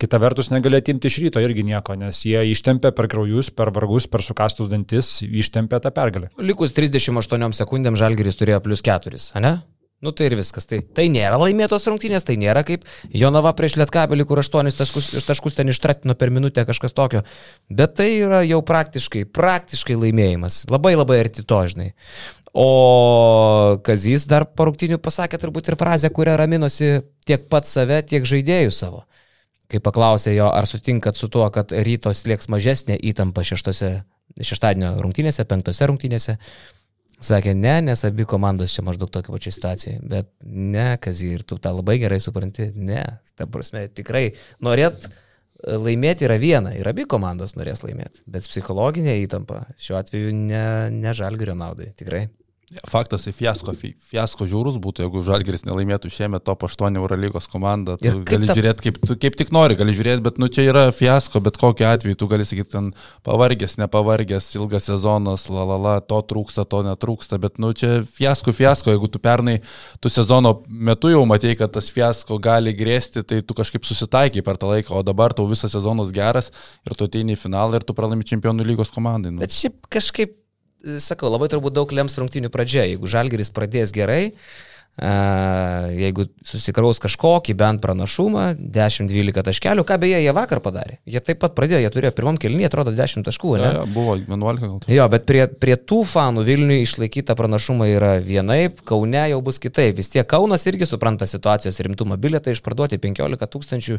Kita vertus, negali atimti iš ryto irgi nieko, nes jie ištempė per kraujus, per vargus, per sukastus dantis, ištempė tą pergalę. Likus 38 sekundėm Žalgeris turėjo plus 4, ne? Nu tai ir viskas. Tai, tai nėra laimėtos rungtynės, tai nėra kaip Jonava prieš Lietkabelį, kur 8 taškus, taškus ten ištratino per minutę kažkas tokio. Bet tai yra jau praktiškai, praktiškai laimėjimas. Labai labai arti to, žinai. O Kazys dar po rungtynių pasakė turbūt ir frazę, kurią raminosi tiek pat save, tiek žaidėjų savo. Kai paklausė jo, ar sutinkat su tuo, kad rytos lieks mažesnė įtampa šeštose, šeštadienio rungtynėse, penktose rungtynėse, sakė ne, nes abi komandos čia maždaug tokia pačia situacija. Bet ne, Kazį, ir tu tą labai gerai supranti, ne. Ta prasme, tikrai norėt laimėti yra viena ir abi komandos norės laimėti, bet psichologinė įtampa šiuo atveju ne, ne žalgerio naudai, tikrai. Faktas, tai fiasko, fiasko žiūrus būtų, jeigu Žalgeris nelaimėtų šiemet top 8 Eurolygos komandą. Tu gali ta... žiūrėti kaip, tu, kaip tik nori, gali žiūrėti, bet nu, čia yra fiasko, bet kokiu atveju tu gali sakyti, ten pavargęs, nepavargęs, ilgas sezonas, la la la, to trūksta, to netrūksta, bet nu, čia fiasko, fiasko, jeigu tu pernai, tu sezono metu jau matėjai, kad tas fiasko gali grėsti, tai tu kažkaip susitaikai per tą laiką, o dabar tau visas sezonas geras ir tu ateini į finalą ir tu pralaimi čempionų lygos komandai. Nu. Bet šiaip kažkaip sakau, labai turbūt daug lems rungtinių pradžia. Jeigu Žalgeris pradės gerai, jeigu susikraus kažkokį bent pranašumą, 10-12 taškelių, ką beje jie vakar padarė. Jie taip pat pradėjo, jie turėjo pirmam kelnyje, atrodo, 10 taškų, ne? Ja, ja, buvo 11 gal. Jo, bet prie, prie tų fanų Vilniui išlaikyta pranašumą yra vienaip, Kaune jau bus kitaip. Vis tiek Kaunas irgi supranta situacijos rimtumą. Bilietai išparduoti 15 tūkstančių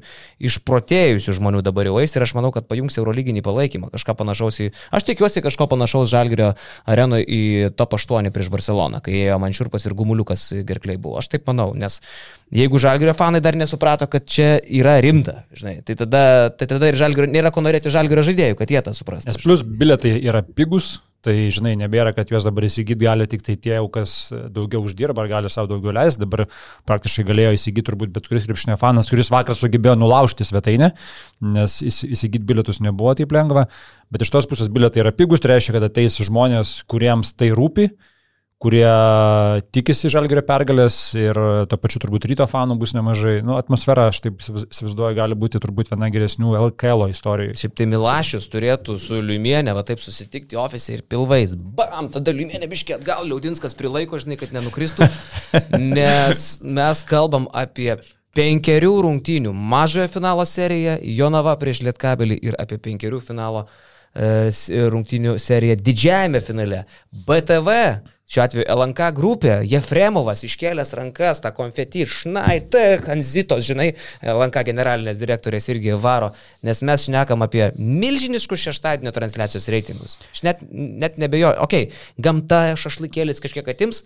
išprotėjusių žmonių dabar jau eis ir aš manau, kad pajungs Eurolyginį palaikymą. Kažką panašaus į... Aš tikiuosi kažko panašaus Žalgirio arenoje į top 8 prieš Barceloną, kai ėjo Manšiurpas ir Gumuliukas gerklė pertekliai buvo. Aš taip manau, nes jeigu žalgerio fanai dar nesuprato, kad čia yra rimta, žinai, tai tada, tai tada ir žalgerio, nėra ko norėti žalgerio žaidėjų, kad jie tą suprastų. Nes plus biletai yra pigus, Tai, žinai, nebėra, kad juos dabar įsigyti gali tik tai tie, kas daugiau uždirba ar gali savo daugiau leisti. Dabar praktiškai galėjo įsigyti turbūt bet kuris krepšinio fanas, kuris vakar sugebėjo nulaužti svetainę, nes įsigyti bilietus nebuvo taip lengva. Bet iš tos pusės bilietai yra pigus, tai reiškia, kad ateis žmonės, kuriems tai rūpi kurie tikisi žalgerio pergalės ir to pačiu turbūt ryto fanų bus nemažai. Nu, atmosfera, aš taip įsivaizduoju, gali būti turbūt viena geresnių LKL istorijų. Šiaip tai Milašius turėtų su Liumienė, va taip susitikti ofise ir pilvais. Bam, tada Liumienė biškė atgal, Liaudinskas prilaiko, žinai, kad nenukristų. [LAUGHS] Nes mes kalbam apie penkerių rungtynių mažojo finalo seriją, Jonava prieš Lietkabelį ir apie penkerių finalo e, rungtynių seriją didžiajame finale. BTV Šiuo atveju LNK grupė, Jefremovas iškėlęs rankas, tą konfetį, šnaitė, Hanzitos, žinai, LNK generalinės direktorės irgi varo, nes mes šnekam apie milžiniškus šeštadienio transliacijos reitingus. Aš net, net nebejoju, okei, okay, gamta šašlikėlis kažkiek atims,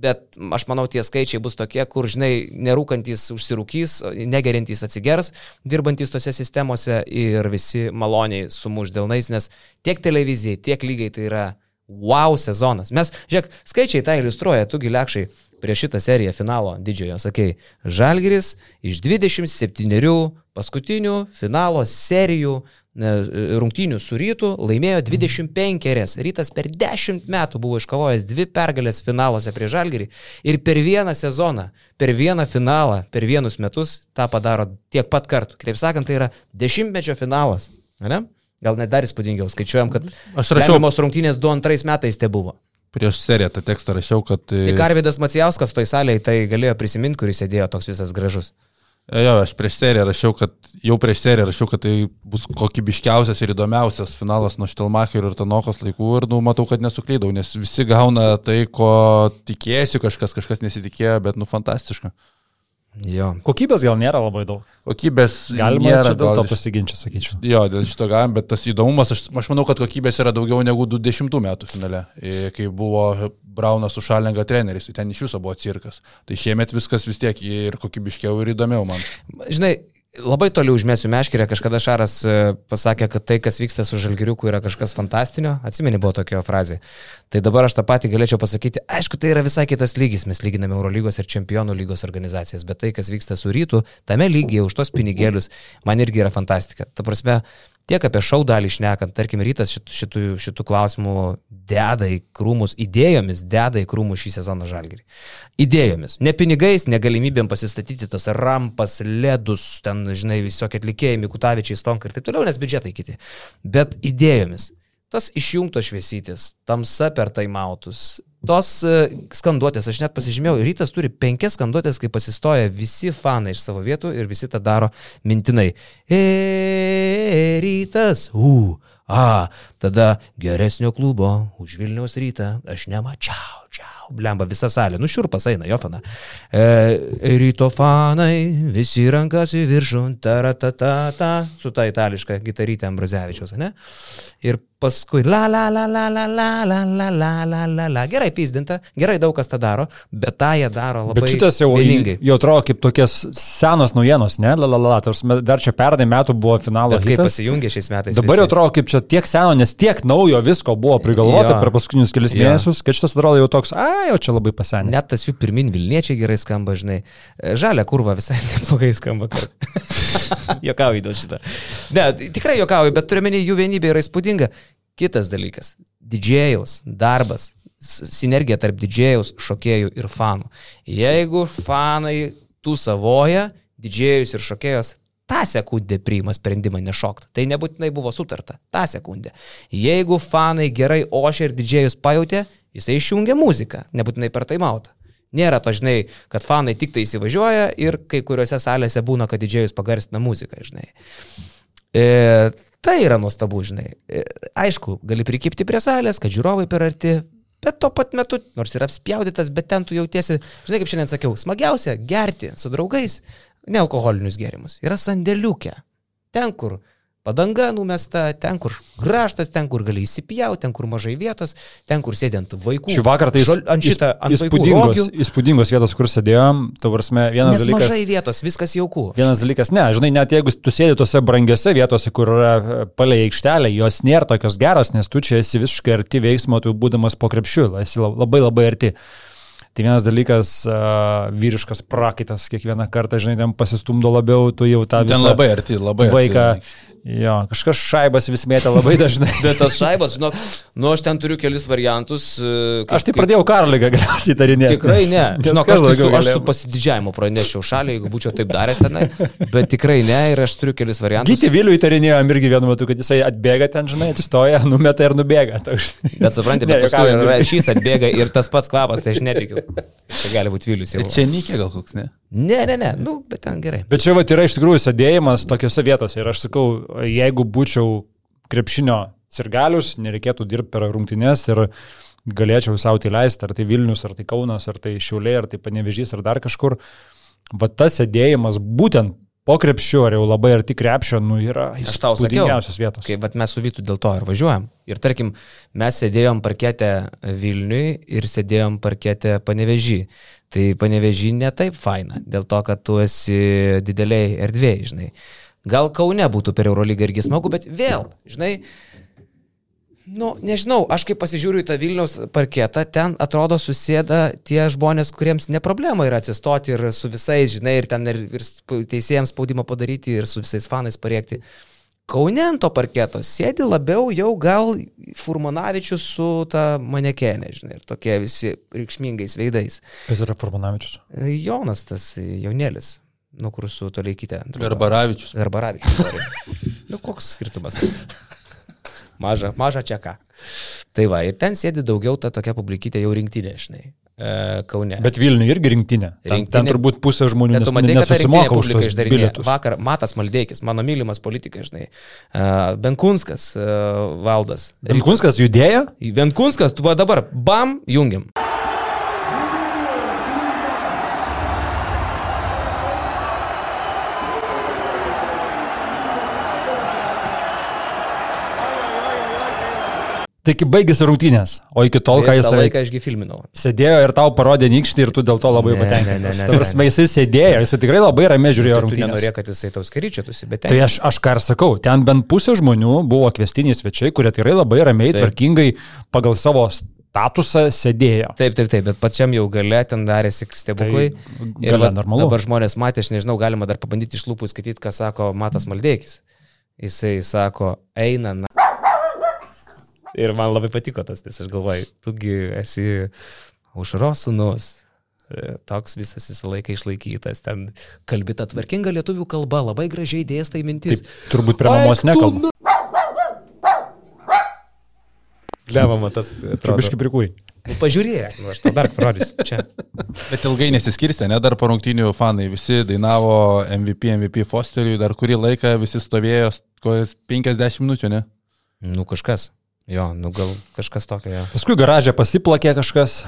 bet aš manau, tie skaičiai bus tokie, kur, žinai, nerūkantis užsirūkys, negerintys atsigers, dirbantis tose sistemose ir visi maloniai sumuš dėlnais, nes tiek televizijai, tiek lygiai tai yra wow sezonas. Mes, žiūrėk, skaičiai tą iliustruoja, tu giliakšai prieš šitą seriją finalo didžiojo, sakei, Žalgiris iš 27 paskutinių finalo serijų rungtynių su rytu laimėjo 25 res. Rytas per 10 metų buvo iškovojęs dvi pergalės finaluose prie Žalgirį ir per vieną sezoną, per vieną finalą, per vienus metus tą padaro tiek pat kartų. Kitaip sakant, tai yra dešimtmečio finalas. Ne? Gal net dar įspūdingiau, skaičiuojam, kad aš rašiau. Pirmos rungtynės 2-2 metais tai buvo. Prieš seriją tą tekstą rašiau, kad... Tai Arvidas Macijauskas toj salėje tai galėjo prisiminti, kuris sėdėjo toks visas gražus. E, jo, aš prieš seriją rašiau, kad jau prieš seriją rašiau, kad tai bus kokybiškiausias ir įdomiausias finalas nuo Štelmacherio ir Tanokos laikų ir, nu, matau, kad nesuklydau, nes visi gauna tai, ko tikėsiu kažkas, kažkas nesitikėjo, bet, nu, fantastiška. Jo. Kokybės gal nėra labai daug. Kokybės galima nėra. Dėl to pasiginčia, sakyčiau. Jo, dėl šito galim, bet tas įdomumas, aš, aš manau, kad kokybės yra daugiau negu 20 metų finale, kai buvo Braunas su Šalenga treneris, tai ten iš viso buvo cirkas. Tai šiemet viskas vis tiek ir kokybiškiau ir įdomiau man. Žinai, Labai toliau užmėsiu meškerę, kažkada Šaras e, pasakė, kad tai, kas vyksta su Žalgiriuku, yra kažkas fantastinio. Atsimeni, buvo tokia frazė. Tai dabar aš tą patį galėčiau pasakyti. Aišku, tai yra visai kitas lygis. Mes lyginame Eurolygos ir Čempionų lygos organizacijas, bet tai, kas vyksta su rytu, tame lygyje už tos pinigėlius, man irgi yra fantastika. Ta prasme, tiek apie šau dalį išnekant, tarkim, rytas šitų, šitų, šitų klausimų deda į krūmus, idėjomis deda į krūmus šį sezoną žalgerį. Idėjomis. Ne pinigais, ne galimybėm pasistatyti tas rampas, ledus, ten, žinai, visokie atlikėjai, Mikutavičiai, Stonkai ir taip toliau, nes biudžetai kiti. Bet idėjomis. Tas išjungtos šviesytis, tamsa per taimautus, tos e, skanduotės, aš net pasižymėjau, rytas turi penkias skanduotės, kai pasistoja visi fanai iš savo vietų ir visi tą daro mintinai. E, rytas, u, a, tada geresnio klubo už Vilniaus rytą aš nemačiau. Čiau, blemba visa salė, nu šiurpas eina, jo fana. E, ryto fanai, visi rankas į viršų, taratatata, su ta itališka gitarytė Ambrazevičiaus, ne? Ir paskui la la la la la la la la la la la la. Gerai pizdinta, gerai daug kas tą daro, bet tą jie daro labai Bet šitas jau, vieningai. jau atrodo kaip tokias senos naujienos, ne? La, la, la, la. Tarsi Dar čia pernai metų buvo finalo Bet kaip pasijungė šiais metais. Dabar jau atrodo kaip čia tiek seno, nes tiek naujo visko buvo prigalvota Jo. per paskutinius kelius Jo. mėnesius, kad šitas atrodo jau toks, a, jau čia labai pasenę. Net tas jų pirmin Vilniečiai gerai skamba, žinai. E, Žalia kurva visai neblogai skamba. jokauju dėl šitą. Ne, tikrai jokauju, bet turiu menį, jų vienybė yra įspūdinga. Kitas dalykas - didžėjaus darbas, sinergija tarp didžėjaus, šokėjų ir fanų. Jeigu fanai tų savoja, didžėjus ir šokėjos tą sekundę priima sprendimą nešokti. Tai nebūtinai buvo sutarta. tą sekundę. Jeigu fanai gerai ošia ir didžėjus pajutė, jisai išjungia muziką, nebūtinai per taimautą. Nėra to, žinai, kad fanai tik tai įsivažiuoja ir kai kuriuose salėse būna, kad didžėjus pagarsina muziką, žinai. E, tai yra nuostabu, žinai. E, aišku, gali prikipti prie salės, kad žiūrovai per arti, bet tuo pat metu, nors yra apspjaudytas, bet ten tu jautiesi, žinai, kaip šiandien sakiau, smagiausia gerti su draugais nealkoholinius gėrimus. Yra sandėliukė. Ten, kur padanga numesta, ten, kur graštas, ten, kur gali įsipjauti, ten, kur mažai vietos, ten, kur sėdint vaikų. Šį vakarą tai Žol- ant šitą, ant vaikų įspūdingos, įspūdingos vietos, kur sėdėjom, tu prasme, vienas Nes dalykas. mažai vietos, viskas jaukų. Vienas dalykas, ne, žinai, net jeigu tu sėdi tose brangiose vietose, kur yra palei aikštelė, jos nėra tokios geros, nes tu čia esi visiškai arti veiksmo, tu būdamas po krepšiu, esi la- labai labai arti. Tai vienas dalykas, uh, vyriškas prakaitas, kiekvieną kartą, žinai, ten pasistumdo labiau, tu jau tą Ten visą labai arti, labai arti. Jo, kažkas šaibas vis mėtė labai dažnai. [LAUGHS] Bet tas šaibas, žinok, nu aš ten turiu kelis variantus. e, kaip- Aš tai pradėjau karlygą galiausiai tarinėti. Tikrai ne. Žinok, aš, tai su, aš su pasididžiavimu pranešiau šalį, jeigu būčiau taip daręs tenai, bet tikrai ne ir aš turiu kelis variantus. Gyti Vilių įtarinėjom irgi vienu metu, kad jisai atbėga ten, žinai, atsistoja, [LAUGHS] numeta ir nubėga. [LAUGHS] Bet suprantate, bet paskui nu- rašys atbėga ir tas pats kvapas, tai aš netikiu. Tai gali būti Vilius jau. Čia nikė gal koks, ne? Ne, ne, ne, nu, bet ten gerai. Bet čia va yra iš tikrųjų sėdėjimas tokiuose vietose. Ir aš sakau, jeigu būčiau krepšinio sirgalius, nereikėtų dirbti per rungtynes ir galėčiau savo tai leisti, ar tai Vilnius, ar tai Kaunas, ar tai Šiaulė, ar tai Panevežys, ar dar kažkur. Va tas sėdėjimas būtent po krepšiu, ar jau labai arti krepšio, nu yra Aš tau sakiau, vietos. kai vat, mes su Vytu dėl to ir važiuojam. Ir tarkim, mes sėdėjom parkete Vilniui ir sėdėjom parkete Panevežį. Tai Panevežį ne taip faina, dėl to, kad tu esi dideliai erdvėjai, žinai. Gal Kaune būtų per Eurolygą irgi smagu, bet vėl, žinai, Nu, nežinau, aš kai pasižiūriu į tą Vilniaus parketą, ten atrodo susėda tie žmonės, kuriems ne problema yra atsistoti ir su visais, žinai, ir ten ir, ir teisėjams spaudimą padaryti, ir su visais fanais pariekti. Kaune ant to parketo sėdi labiau jau gal Furmanavičius su ta manekenė, žinai, ir tokie visi reikšmingais veidais. Kas yra Formanavičius? Jonas tas jaunelis, nu kur su toliaikite. Garbaravičius. Garbaravičius. [LAUGHS] nu koks skirtumas? Maža, maža čia ką. Tai va, ir ten sėdi daugiau ta tokia publikytė jau rinktinė, žinai, e, Kaune. Bet Vilniui irgi rinktinė. Ten, Rinktinė. ten turbūt pusė žmonių nes, rinktinė nesusimoka už išdarinėja. bilietus. Vakar Matas Maldėkis, mano mylimas politikas, žinai, e, Benkunskas, e, Valdas. Rinkunskas judėjo? Benkunskas, tu dabar, bam, jungiam. Tai kai baigėsi rungtynės, o iki tol, Visą jis laiką ašgi filminau. sėdėjo ir tau parodė nykštį ir tu dėl to labai Ne, ne, ne, patenkintas. ne, Ta prasme, jisai sėdėjo, jisai tikrai labai ramiai žiūrėjo rungtynės. nenorėjai, kad jisai tau skaičiuotųsi, bet. Tai aš, aš ką ir sakau, ten bent pusė žmonių buvo kvestiniai svečiai, kurie tikrai labai ramiai, Taip. tvarkingai pagal savo statusą sėdėjo. Taip, taip, taip, bet pačiam jau gale ten darėsi stebuklai. Tai ir va, normalu. dabar žmonės matė, aš nežinau, galima dar pabandyti iš lūpų skaityti, ką sako Matas Maldėkis. Jisai sako, eina. Na. Ir man labai patiko tas, nes aš galvoju, tugi esi užros sunus. e, Toks visas visą laiką išlaikytas, ten kalbita tvarkinga lietuvių kalba, labai gražiai dėstai mintis. Taip, turbūt prie mamos nekalbu. Levama tas. Trubiškai prikūrė. Nu, pažiūrėk, nu, aš tau dar parodysiu čia. Bet ilgai nesiskirstė, ne, dar po rungtynių fanai visi dainavo MVP, MVP Fosteriui, dar kurį laiką visi stovėjo, kojas 50 minučių, ne? Nu, kažkas. Jo, nu gal kažkas tokio. Jo. Paskui garažė pasiplakė kažkas.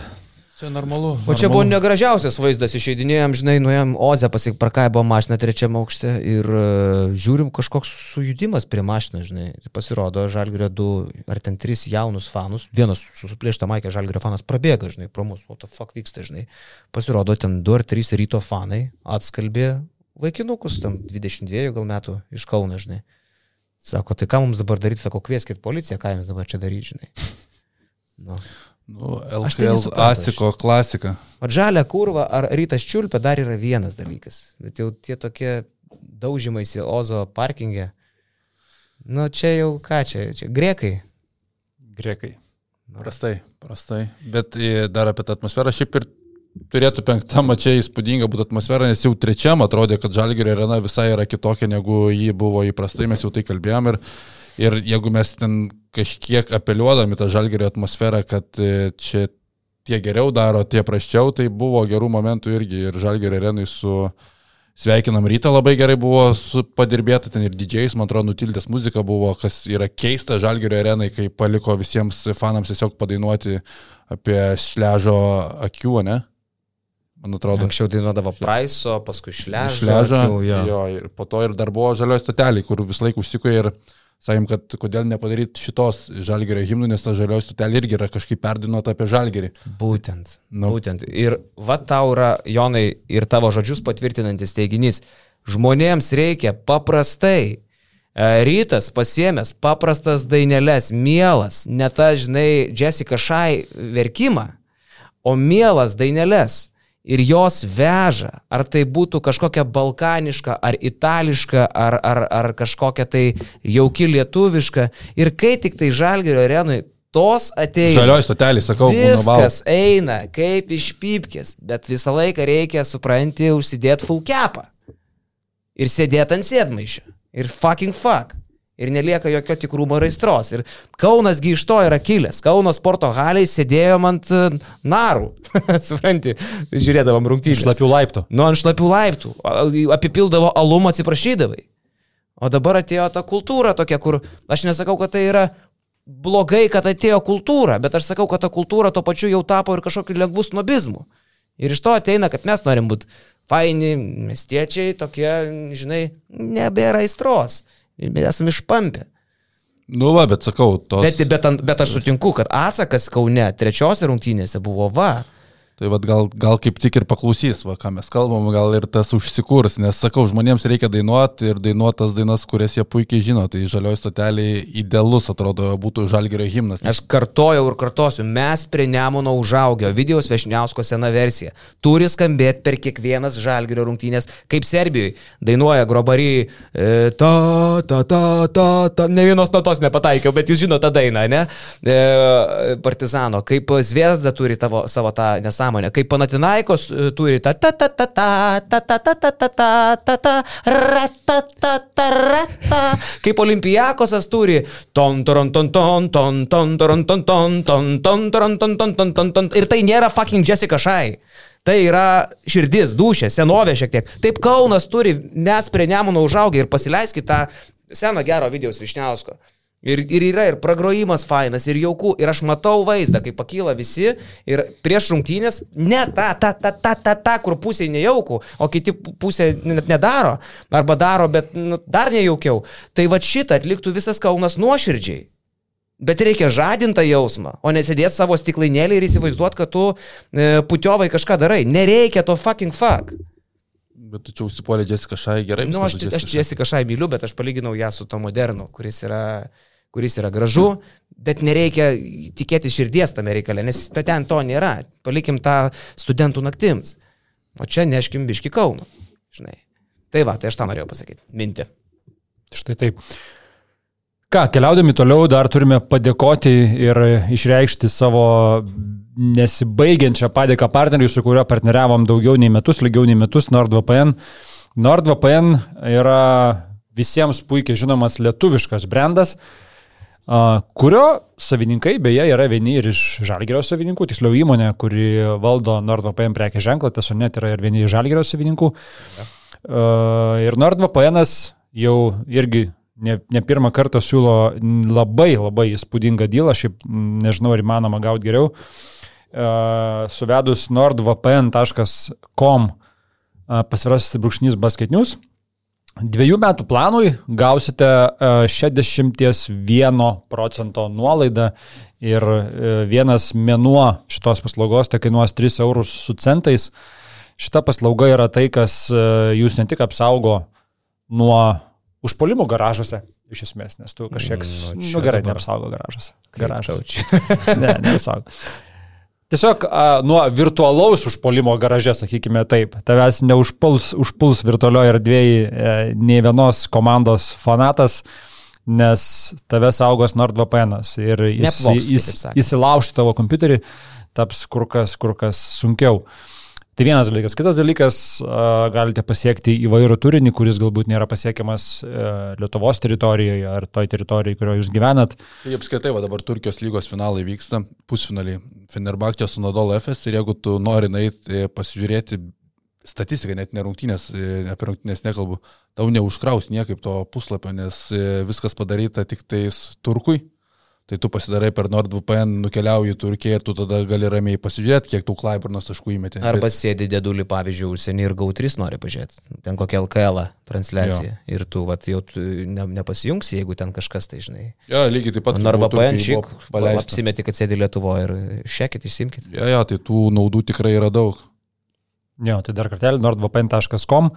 Čia normalu. O čia buvo negražiausias vaizdas, išeidinėjom, žinai, nuėjom Ozę, pasikparkaibo mašiną trečiame aukšte ir uh, žiūrim kažkoks sujudimas prie mašiną, žinai. Pasirodo, Žalgirio du ar ten trys jaunus fanus, vienas su suplėšta maikė Žalgirio fanas prabėga, žinai, pro mus, o to fuck vyksta, žinai. Pasirodo, ten du ar trys ryto fanai atskalbė vaikinukus, ten 22 gal metų iš Kauno, žinai. Sako, tai ką mums dabar daryti, sako, kvieskit policiją, ką jums dabar čia daryti, žinai. Nu. Nu, Aš tai LKL nesuprantu, Asiko klasika. O žalia kurva ar rytas čiulpia dar yra vienas dalykas. Bet jau tie tokie daužymaisi Ozo parkingė. Nu čia jau ką čia, čia grekai. Grekai. Prastai, prastai. Bet dar apie tą atmosferą šiaip ir turėtų penktam čia įspūdinga būtų atmosfera, nes jau trečiam atrodė, kad Žalgirio arena visai yra kitokia negu ji buvo įprastai, mes jau tai kalbėjom ir, ir jeigu mes ten kažkiek apeliuodami tą Žalgirio atmosferą, kad e, čia tie geriau daro, tie praščiau, tai buvo gerų momentų irgi ir Žalgirio arenai su Sveikinam rytą labai gerai buvo padirbėta, ten ir didžiais, man atrodo, nutildęs muzika buvo, kas yra keista Žalgirio arenai, kai paliko visiems fanams tiesiog padainuoti apie šležo akių, ne? Man atrodo. Anksčiau dainuodavo Praiso, paskui Šležą. Šležą. akių, jo. Jo, ir po to ir dar buvo žalioj stotelė, kur vis laik užsikoja ir sakėm, kad kodėl nepadaryti šitos žalgerio himnų, nes ta žalioji stotelė irgi yra kažkaip perdinuota apie žalgerį. Būtent. Nu. Nu. Būtent. Ir va tau yra, Jonai, ir tavo žodžius patvirtinantis teiginys. Žmonėms reikia paprastai. E, Rytas pasiemęs paprastas daineles, mielas, ne ta, žinai, Jessica Šai verkimą, o mielas daineles. Ir jos veža, ar tai būtų kažkokia balkaniška, ar itališka, ar, ar, ar kažkokia tai jauki lietuviška. Ir kai tik tai žalgerio arenui tos ateina. Žalioji stotelė, sakau. Viskas eina kaip iš pypkės, bet visą laiką reikia, supranti, užsidėti full capą. Ir sėdėti ant sėdmaišio. Ir fucking fuck. Ir nelieka jokio tikrumo ir aistros. Ir Kaunasgi iš to yra kilęs. Kauno sporto haliai sėdėjom ant e, narų. [LAUGHS] Supranti, žiūrėdavom rungtynės. Šlapių laiptų. Nu, ant šlapių laiptų. Apipildavo alumą, atsiprašydavai. O dabar atėjo ta kultūra tokia, kur aš nesakau, kad tai yra blogai, kad atėjo kultūra, bet aš sakau, kad ta kultūra to pačiu jau tapo ir kažkokiu lengvu snobizmu. Ir iš to ateina, kad mes norim būti faini, miestiečiai, tokie, žinai, nebėra aistros. Mes esame išpampę. Nu, va, bet sakau, tos. Bet, bet, bet aš sutinku, kad atsakas Kaune trečiose rungtynėse buvo va. Tai vad gal, gal kaip tik ir paklausys, va, ką mes kalbam, gal ir tas užsikurs, nes sakau, žmonėms reikia dainuoti ir dainuotas dainas, kurias jie puikiai žino, tai žalioji stotelė idealus atrodo būtų žalgerio himnas. Aš kartojau ir kartosiu, mes prie Nemuno užaugę, video Svešniausko sena versija. Turi skambėti per kiekvienas žalgerio rungtynės, kaip Serbijoje. Dainuoja grobary, e, ta, ta, ta, ta, ta, ne vienos natos nepataikiau, bet jūs žinote tą dainą, ne? E, partizano, kaip Zviesda turi tavo, savo tą nesąmonę, kaip Panatinaikos e, turi ta, ta, ta, ta, ta, ta, ta, ta, ta, ta, ta, ta, ta, ra, ta, ta, ta, ra, ta, kaip Olimpijakosas turi ton, ton, ton, ton, ton, ton, ton, ton, ton, ton, ton, ton, ton, ton, ton, ton, ton. Ir tai nėra fucking Jessica Šai. Tai yra širdis, dušė, senovė šiek tiek. Taip Kaunas turi, mes prie Nemuno užaugę ir pasileiskite tą seną gerą video Višniausko. Ir, ir yra ir pragrojimas fainas, ir jaukų, ir aš matau vaizdą, kai pakyla visi ir prieš rungtynės, ne ta, ta, ta, ta, ta, ta kur pusė nejaukų, o kiti pu- pusė net nedaro, arba daro, bet nu, dar nejaukiau. Tai va šitą atliktų visas Kaunas nuoširdžiai. Bet reikia žadintą jausmą, o nesėdėti savo stiklainėlį ir įsivaizduoti, kad tu e, putiovai kažką darai. Nereikia to fucking fuck. Bet tu čia užsipuolė Jessica Šai gerai. Na, nu, aš, aš Jessica Šai myliu, bet aš palyginau ją su to modernu, kuris yra, kuris yra gražu, bet nereikia tikėti širdies tame reikale, nes ten to nėra. Palikim tą studentų naktims. O čia neškim biški Kauno. Žinai. Tai va, tai aš tą norėjau pasakyti. Mintį. Štai taip. Ką, keliaudami toliau dar turime padėkoti ir išreikšti savo nesibaigiančią padėką partneriui, su kuriuo partneriavom daugiau nei metus, lygiau nei metus, NordVPN. NordVPN yra visiems puikiai žinomas lietuviškas brandas. a, kurio savininkai beje yra vieni ir iš Žalgerio savininkų, tiksliau įmonė, kuri valdo NordVPN prekės ženklą, tiesiog net yra ir vieni iš Žalgerio savininkų. Ja. Ir NordVPN jau irgi ne, ne pirmą kartą siūlo labai labai įspūdingą dylą, šiaip nežinau, ar įmanoma gauti geriau. Suvedus nordvpn.com pasvirasis brūkšnys basketinius, dviejų metų planui gausite uh, 61 procento nuolaidą ir uh, vienas mėnuo šitos paslaugos tai kainuos 3 eurus su centais. Šita paslauga yra tai, kas uh, jūs ne tik apsaugo nuo užpolimų garažuose, iš esmės, nes tu kažkiek, nu, nu gerai, dabar... neapsaugo garažuose. Garažas. [LAUGHS] ne, neapsaugo. Tiesiog a, nuo virtualaus užpolimo garaže, sakykime taip, tavęs neužpuls užpuls virtualioje erdvėje e, nei vienos komandos fanatas, nes tave saugos NordVPN ir jis, jis, įsilaužti tavo kompiuterį taps kur kas, kur kas sunkiau. Tai vienas dalykas. Kitas dalykas, galite pasiekti įvairių turinį, kuris galbūt nėra pasiekiamas e, Lietuvos teritorijoje ar toj teritorijoje, kurioje jūs gyvenat. Tai apskritai, va dabar Turkijos lygos finalai vyksta, pusfinaliai. Fenerbakčia su Nadol FS ir jeigu tu nori nueiti pasižiūrėti statistiką, net nerungtynės, e, apie rungtynės nekalbu, tau neužkraus niekaip to puslapio, nes e, viskas padaryta tik tais turkui Tai tu pasidarai per NordVPN, nukeliauji į Turkiją ir tu tada gali ramiai pasižiūrėti, kiek tų Klaiburnos taškų įmetė. Arba Bet... sėdi dėdulį, pavyzdžiui, užsienį ir GAU3 nori pažiūrėti. Ten kokia LKL transliacija. Jo. Ir tu vat, jau tu ne, nepasijungsi, jeigu ten kažkas tai žinai. Ja, lygiai taip pat. NordVPN šik, apsimeti, kad sėdi Lietuvoje ir šekit, išsimkit. Ja, ja, tai tų naudų tikrai yra daug. Jo, tai dar kartelį nordvpn.com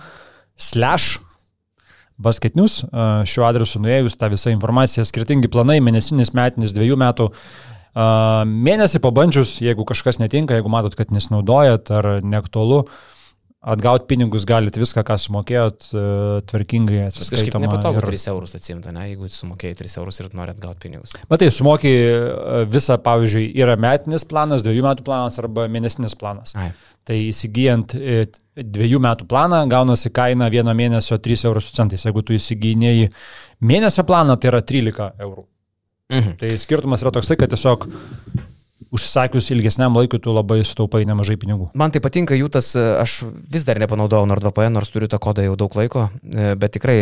slash basketinius. Šiuo adresu nuėjus tą visą informaciją, skirtingi planai, mėnesinis, metinis, dviejų metų. Mėnesį pabandžius, jeigu kažkas netinka, jeigu matot, kad nesinaudojat ar neaktualu, atgauti pinigus galite viską, ką sumokėjot, tvarkingai atsiskaitoma. Kažkaip nepatogu ir... 3 eurus atsimta, ne, jeigu sumokėjai 3 eurus ir nori atgauti pinigus. Matai, sumokėjai visą, pavyzdžiui, yra metinis planas, dviejų metų planas arba mėnesinis planas. Ai. Tai įsigijant e, dviejų metų planą gaunasi kaina vieno mėnesio 3 eurus centais. Jeigu tu įsigijai mėnesio planą, tai yra 13 eurų. Mhm. Tai skirtumas yra toksai, kad tiesiog užsisakius ilgesniam laikui tu labai sutaupai nemažai pinigų. Man tai patinka jų tas, aš vis dar nepanaudojau NordVPN, nors turiu tą kodą jau daug laiko, bet tikrai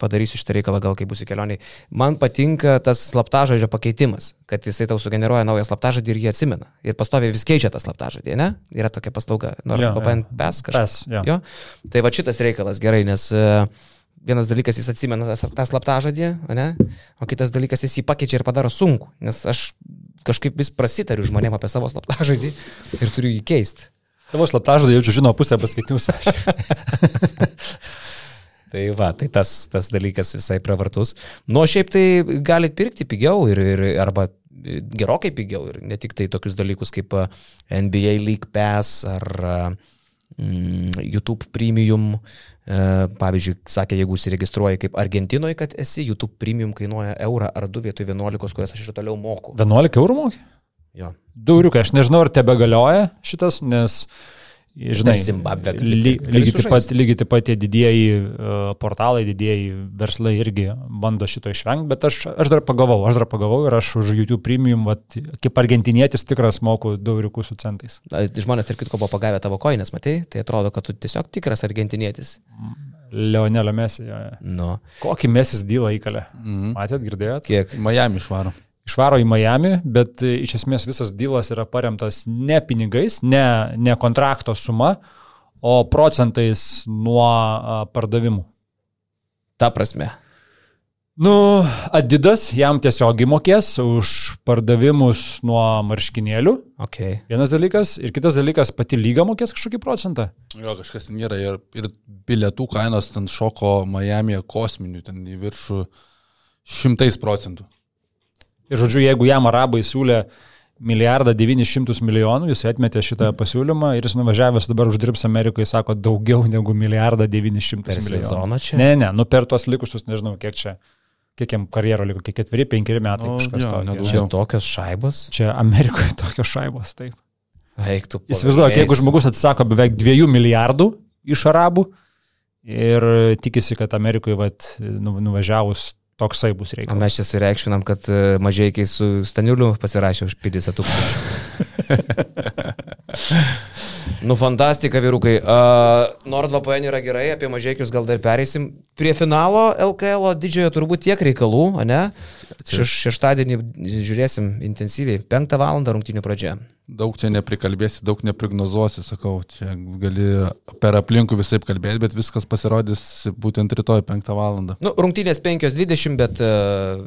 padarysiu šitą reikalą gal kai bus į kelionį. Man patinka tas slaptažodžio pakeitimas, kad jisai tau sugeneruoja naują slaptažodį ir jį atsimena. Ir pastoviai vis keičia tą slaptažodį, ne? Yra tokia paslauga. NordVPN ja. PES kažkas. PES, ja. jo. Tai va šitas reikalas gerai, nes uh, vienas dalykas jis atsimena tą slaptažodį, ne? o kitas dalykas jis jį pakeičia ir padaro sunku, nes aš kažkaip vis prasitariu žmonėm apie savo slaptažodį ir turiu jį keisti. Tavo slaptažodį jaučiu žino pusę paskaitinius. [LAUGHS] tai va, tai tas, tas dalykas visai pravartus. Nu, šiaip tai galite pirkti pigiau ir, ir, arba gerokai pigiau ir ne tik tai tokius dalykus kaip NBA League Pass ar mm, YouTube Premium, E, pavyzdžiui, sakė, jeigu užsiregistruoji kaip Argentinoje, kad esi, YouTube premium kainuoja eurą ar du vietoj 11, kurias aš ir toliau moku. 11 eurų moki? Jo. Dauriukai, aš nežinau, ar tebe galioja šitas, nes uh, Žinai, Zimbabvė. Ly, lygiai, taip pat, lygiai taip pat tie didieji uh, portalai, didieji verslai irgi bando šito išvengti, bet aš, aš dar pagavau, aš dar pagavau ir aš už YouTube premium, vat, kaip argentinietis tikras moku dauriukų su centais. Žmonės ir kitko buvo pagavę tavo koinės, matai, tai atrodo, kad tu tiesiog tikras argentinietis. Leonelio Mesį. Nu. Kokį Mesis dylą įkalė? Mm. Matėt, girdėjot? Kiek? Miami išvaro išvaro į Miami, bet e, iš esmės visas dylas yra paremtas ne pinigais, ne, ne kontrakto suma, o procentais nuo pardavimų. Ta prasme. Nu, Adidas jam tiesiogiai mokės už pardavimus nuo marškinėlių. Okay. Vienas dalykas. Ir kitas dalykas, pati lyga mokės kažkokį procentą. Jo, kažkas ten yra. Ir, ir bilietų kainos ten šoko Miami kosminių, ten į viršų šimtais procentų. Ir žodžiu, jeigu jam arabai siūlė milijardą 900 milijonų, jis atmetė šitą pasiūlymą ir jis nuvažiavęs dabar uždirbs Amerikoje, sako, daugiau negu milijardą 900 per milijonų. Čia? Ne, ne, nu per tuos likusius, nežinau, kiek čia kiek jam karjero liko, kiek ketveri, penkeri metai nu, kažkas tokio. Čia tokios šaibos? Čia Amerikoje [LAUGHS] tokios šaibos, taip. Eiktų. Įsivaizduoju, jeigu žmogus atsisako beveik dviejų milijardų iš arabų ir tikisi, kad Amerikoje vat, nu, nuvažiavus Toksai bus O reikalas. mes čia sureikšminam, kad e, mažiekiai su Staniuliu pasirašė už 50 tūkstančių. [LAUGHS] nu, fantastika, vyrukai. Uh, NordVPN yra gerai, apie mažiekius gal dar pereisim. Prie finalo LKL didžiojo turbūt tiek reikalų, ne? Šeš, šeštadienį žiūrėsim intensyviai. Penktą valandą rungtinių pradžia. Daug čia neprikalbėsi, daug neprognozuosi, sakau, čia gali per aplinkų visai kalbėti, bet viskas pasirodys būtent rytoj 5 val. Nu, rungtynės 5.20, bet uh,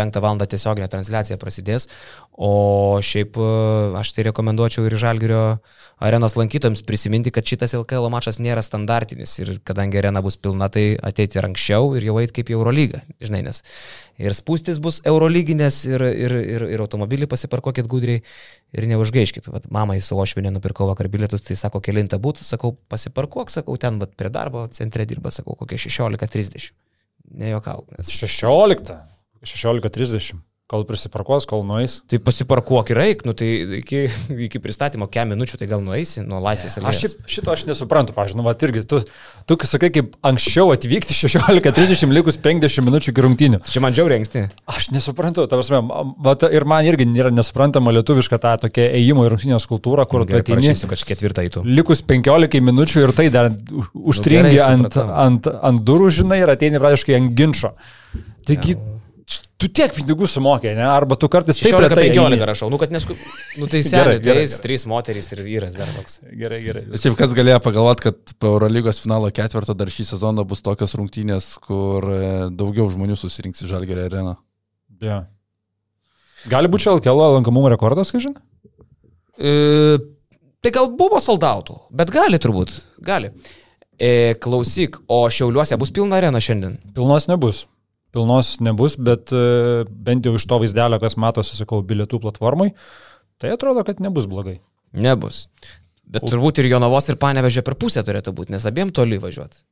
5 val. tiesioginė transliacija prasidės. O šiaip uh, aš tai rekomenduočiau ir Žalgirio arenos lankytojams prisiminti, kad šitas LKL mačas nėra standartinis ir kadangi arena bus pilna, tai ateiti ir anksčiau ir jau eiti kaip į Eurolygą, žinai, nes ir spūstis bus Eurolyginės ir, ir, ir, ir automobilį pasiparkuokit gudriai ir neužgaiškit. Vat, mama į savo švinę nupirkau vakar bilietus, tai sako, kelintą būtų, sakau, pasiparkuok, sakau, ten, bet prie darbo centre dirba, sakau, kokie 16.30. Nejokauk, nes. 16. 16.30. Kol prisiparkuos, kol nueis. Tai pasiparkuok ir eik, nu tai iki, iki pristatymo kem minučių, tai gal nueisi nuo laisvės Aš alėjos. šiaip, šito aš nesuprantu, pažiūrėjau, nu, va, irgi, tu, tu sakai, kaip anksčiau atvykti 16.30 likus 50 minučių iki rungtynių. Čia man džiaugiai anksti. Aš nesuprantu, ta prasme, va, ir man irgi nėra nesuprantama lietuviška ta tokia ėjimo į rungtynės kultūra, kur tu Gerai, ateini parašysiu, kad ketvirtą eitų. likus 15 minučių ir tai dar u- užstringi gerai, ant, supratau. ant, ant durų, žinai, ir ateini praktiškai ant ginčio. Taigi, tu tiek pinigų sumokė, ne? Arba tu kartais taip 16-15 eini. rašau, nu kad nesku... Nu tai [LAUGHS] seniai, tai trys moterys ir vyras dar toks. Gerai, gerai. Šiaip kas galėjo pagalvoti, kad po Eurolygos finalo ketvirto dar šį sezoną bus tokios rungtynės, kur e, daugiau žmonių susirinks į Žalgerio areną. Ja. Gali būti čia LKL lankomumo rekordas, kai žinai? E, tai gal buvo soldautų, bet gali turbūt, gali. E, klausyk, o Šiauliuose bus pilna arena šiandien. Pilnos nebus. Pilnos nebus, bet e, bent jau iš to vaizdelio, kas matosi, sakau, bilietų platformai, tai atrodo, kad nebus blogai. Nebus. Bet turbūt ir Jonavos ir Panevežė per pusę turėtų būti, nes abiem toli važiuoti.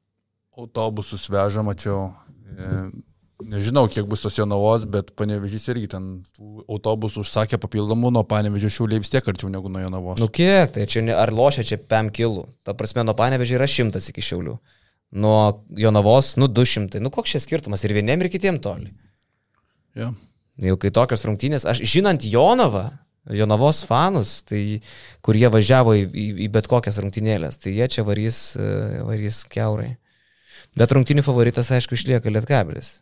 Autobusus veža, mačiau. E, Nežinau, kiek bus tos Jonavos, bet panevežys irgi ten autobusų užsakė papildomų, nuo panevežio šiauliai vis tiek arčiau negu nuo Jonavos. Nu kiek, tai čia ne, ar lošia čia 5 kilų. Ta prasme, nuo Panevežė yra 100 iki Šiaulių. Nuo Jonavos, nu 200. Nu koks čia skirtumas ir vieniem ir kitiem toli. Ja. Jau kai tokios rungtynės, aš žinant Jonavą, Jonavos fanus, tai kur jie važiavo į, į, į bet kokias rungtynėlės, tai jie čia varys, e, varys keurai. Bet rungtynių favoritas, aišku, išlieka Lietkabelis.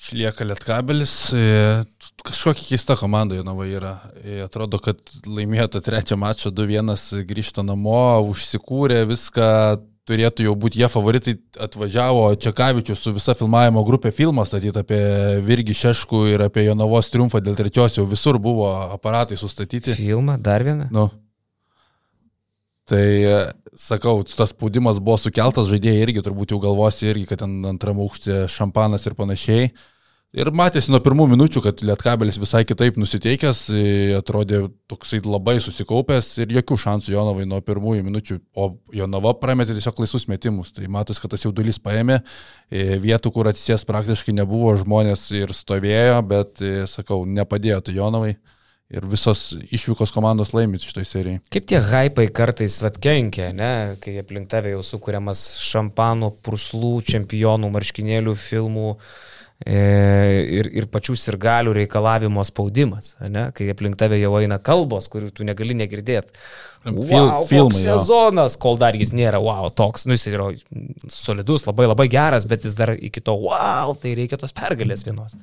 Išlieka Lietkabelis, e, kažkokia keista komanda Jonava yra. E, Atrodo, kad laimėjo tą trečią mačą 2-1, grįžta namo, užsikūrė viską, turėtų jau būti jie favoritai, atvažiavo Čekavičius su visa filmavimo grupė filmą statyti apie Virgį Šeškų ir apie Jonavos triumfą dėl trečios, jau visur buvo aparatai sustatyti. Filmą, dar vieną. Nu. Tai e, sakau, tas spaudimas buvo sukeltas, žaidėjai irgi turbūt jau galvosi irgi, kad ten antram aukštė šampanas ir panašiai. Ir matėsi nuo pirmų minučių, kad Lietkabelis visai kitaip nusiteikęs, e, atrodė toksai labai susikaupęs ir jokių šansų Jonavai nuo pirmųjų minučių, o Jonava prametė tiesiog laisvus metimus. Tai matos, kad tas jaudulys paėmė, e, vietų, kur atsisės praktiškai nebuvo, žmonės ir stovėjo, bet, e, sakau, nepadėjo tai Jonavai. Ir visos išvykos komandos laimit šitoj serijai. Kaip tie hypai kartais vat kenkia, ne? kai aplink tave jau sukūriamas šampano, purslų, čempionų, marškinėlių, filmų ir, ir pačių sirgalių reikalavimo spaudimas, ne? kai aplink tave jau eina kalbos, kurių tu negali negirdėti. Fil- Wow, filmai. Sezonas, kol dar jis nėra, wow, toks, nu jis yra solidus, labai labai geras, bet jis dar iki to, wow, tai reikia tos pergalės vienos.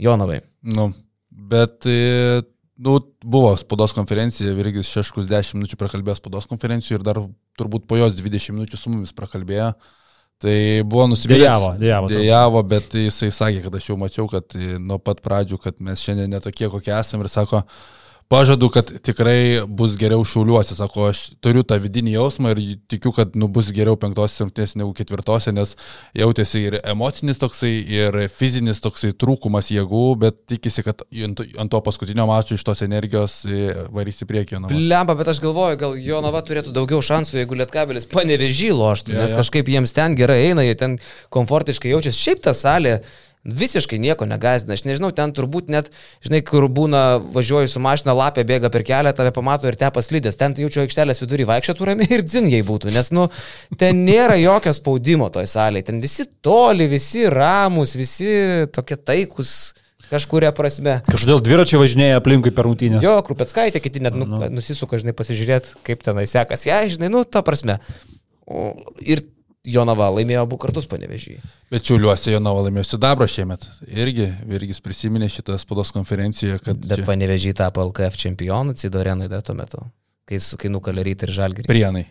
Jonavai. Nu, bet, e, nu, buvo spaudos konferencija, Virgis Šeškus 10 minučių prakalbėjo spaudos konferencijų ir dar turbūt po jos 20 minučių su mumis prakalbėjo. Tai buvo nusivylęs. Dėjavo, dėjavo. Dėjavo, bet jisai sakė, kad aš jau mačiau, kad nuo pat pradžių, kad mes šiandien netokie, kokie esame ir sako, pažadu, kad tikrai bus geriau šiauliuosi. Sako, aš turiu tą vidinį jausmą ir tikiu, kad nu, bus geriau penktose rungtynėse negu ketvirtose, nes jautėsi ir emocinis toksai, ir fizinis toksai trūkumas jėgų, bet tikisi, kad ant, to paskutinio mačo iš tos energijos e, varys į priekį. Lemba, bet aš galvoju, gal Jonava turėtų daugiau šansų, jeigu Lietkabelis panevežį loštų, Jo, nes jo. kažkaip jiems ten gerai eina, jie ten komfortiškai jaučiasi. Šiaip ta salė visiškai nieko negazdina. Aš nežinau, ten turbūt net, žinai, kur būna, važiuoju su mašina, lapė bėga per kelią, tave pamato ir tepas lydės. Ten jaučiu aikštelės vidurį vaikščiotų ramiai ir dzingiai būtų, nes, nu, ten nėra jokio spaudimo toj salėje. Ten visi toli, visi ramus, visi tokie taikus. Kažkuria prasme. Kažkodėl dviračiai važinėja aplinkui per rungtynės. Jo, Krupetskaitė, kiti net nu, nu. nusisuka, žinai, pasižiūrėti, kaip tenai sekas. Ja, žinai, nu, ta prasme. O, ir Jonava laimėjo abu kartus panevežį. Bet Čiuliuose Jonava laimėjo Sidabro šiemet. Irgi Virgis prisiminė šitą spaudos konferenciją, kad... Bet čia... panevežį tapo LKF čempionu Cidorenai dar tuo metu, kai, kai nukalė rytą ir žalgirį. Prienai.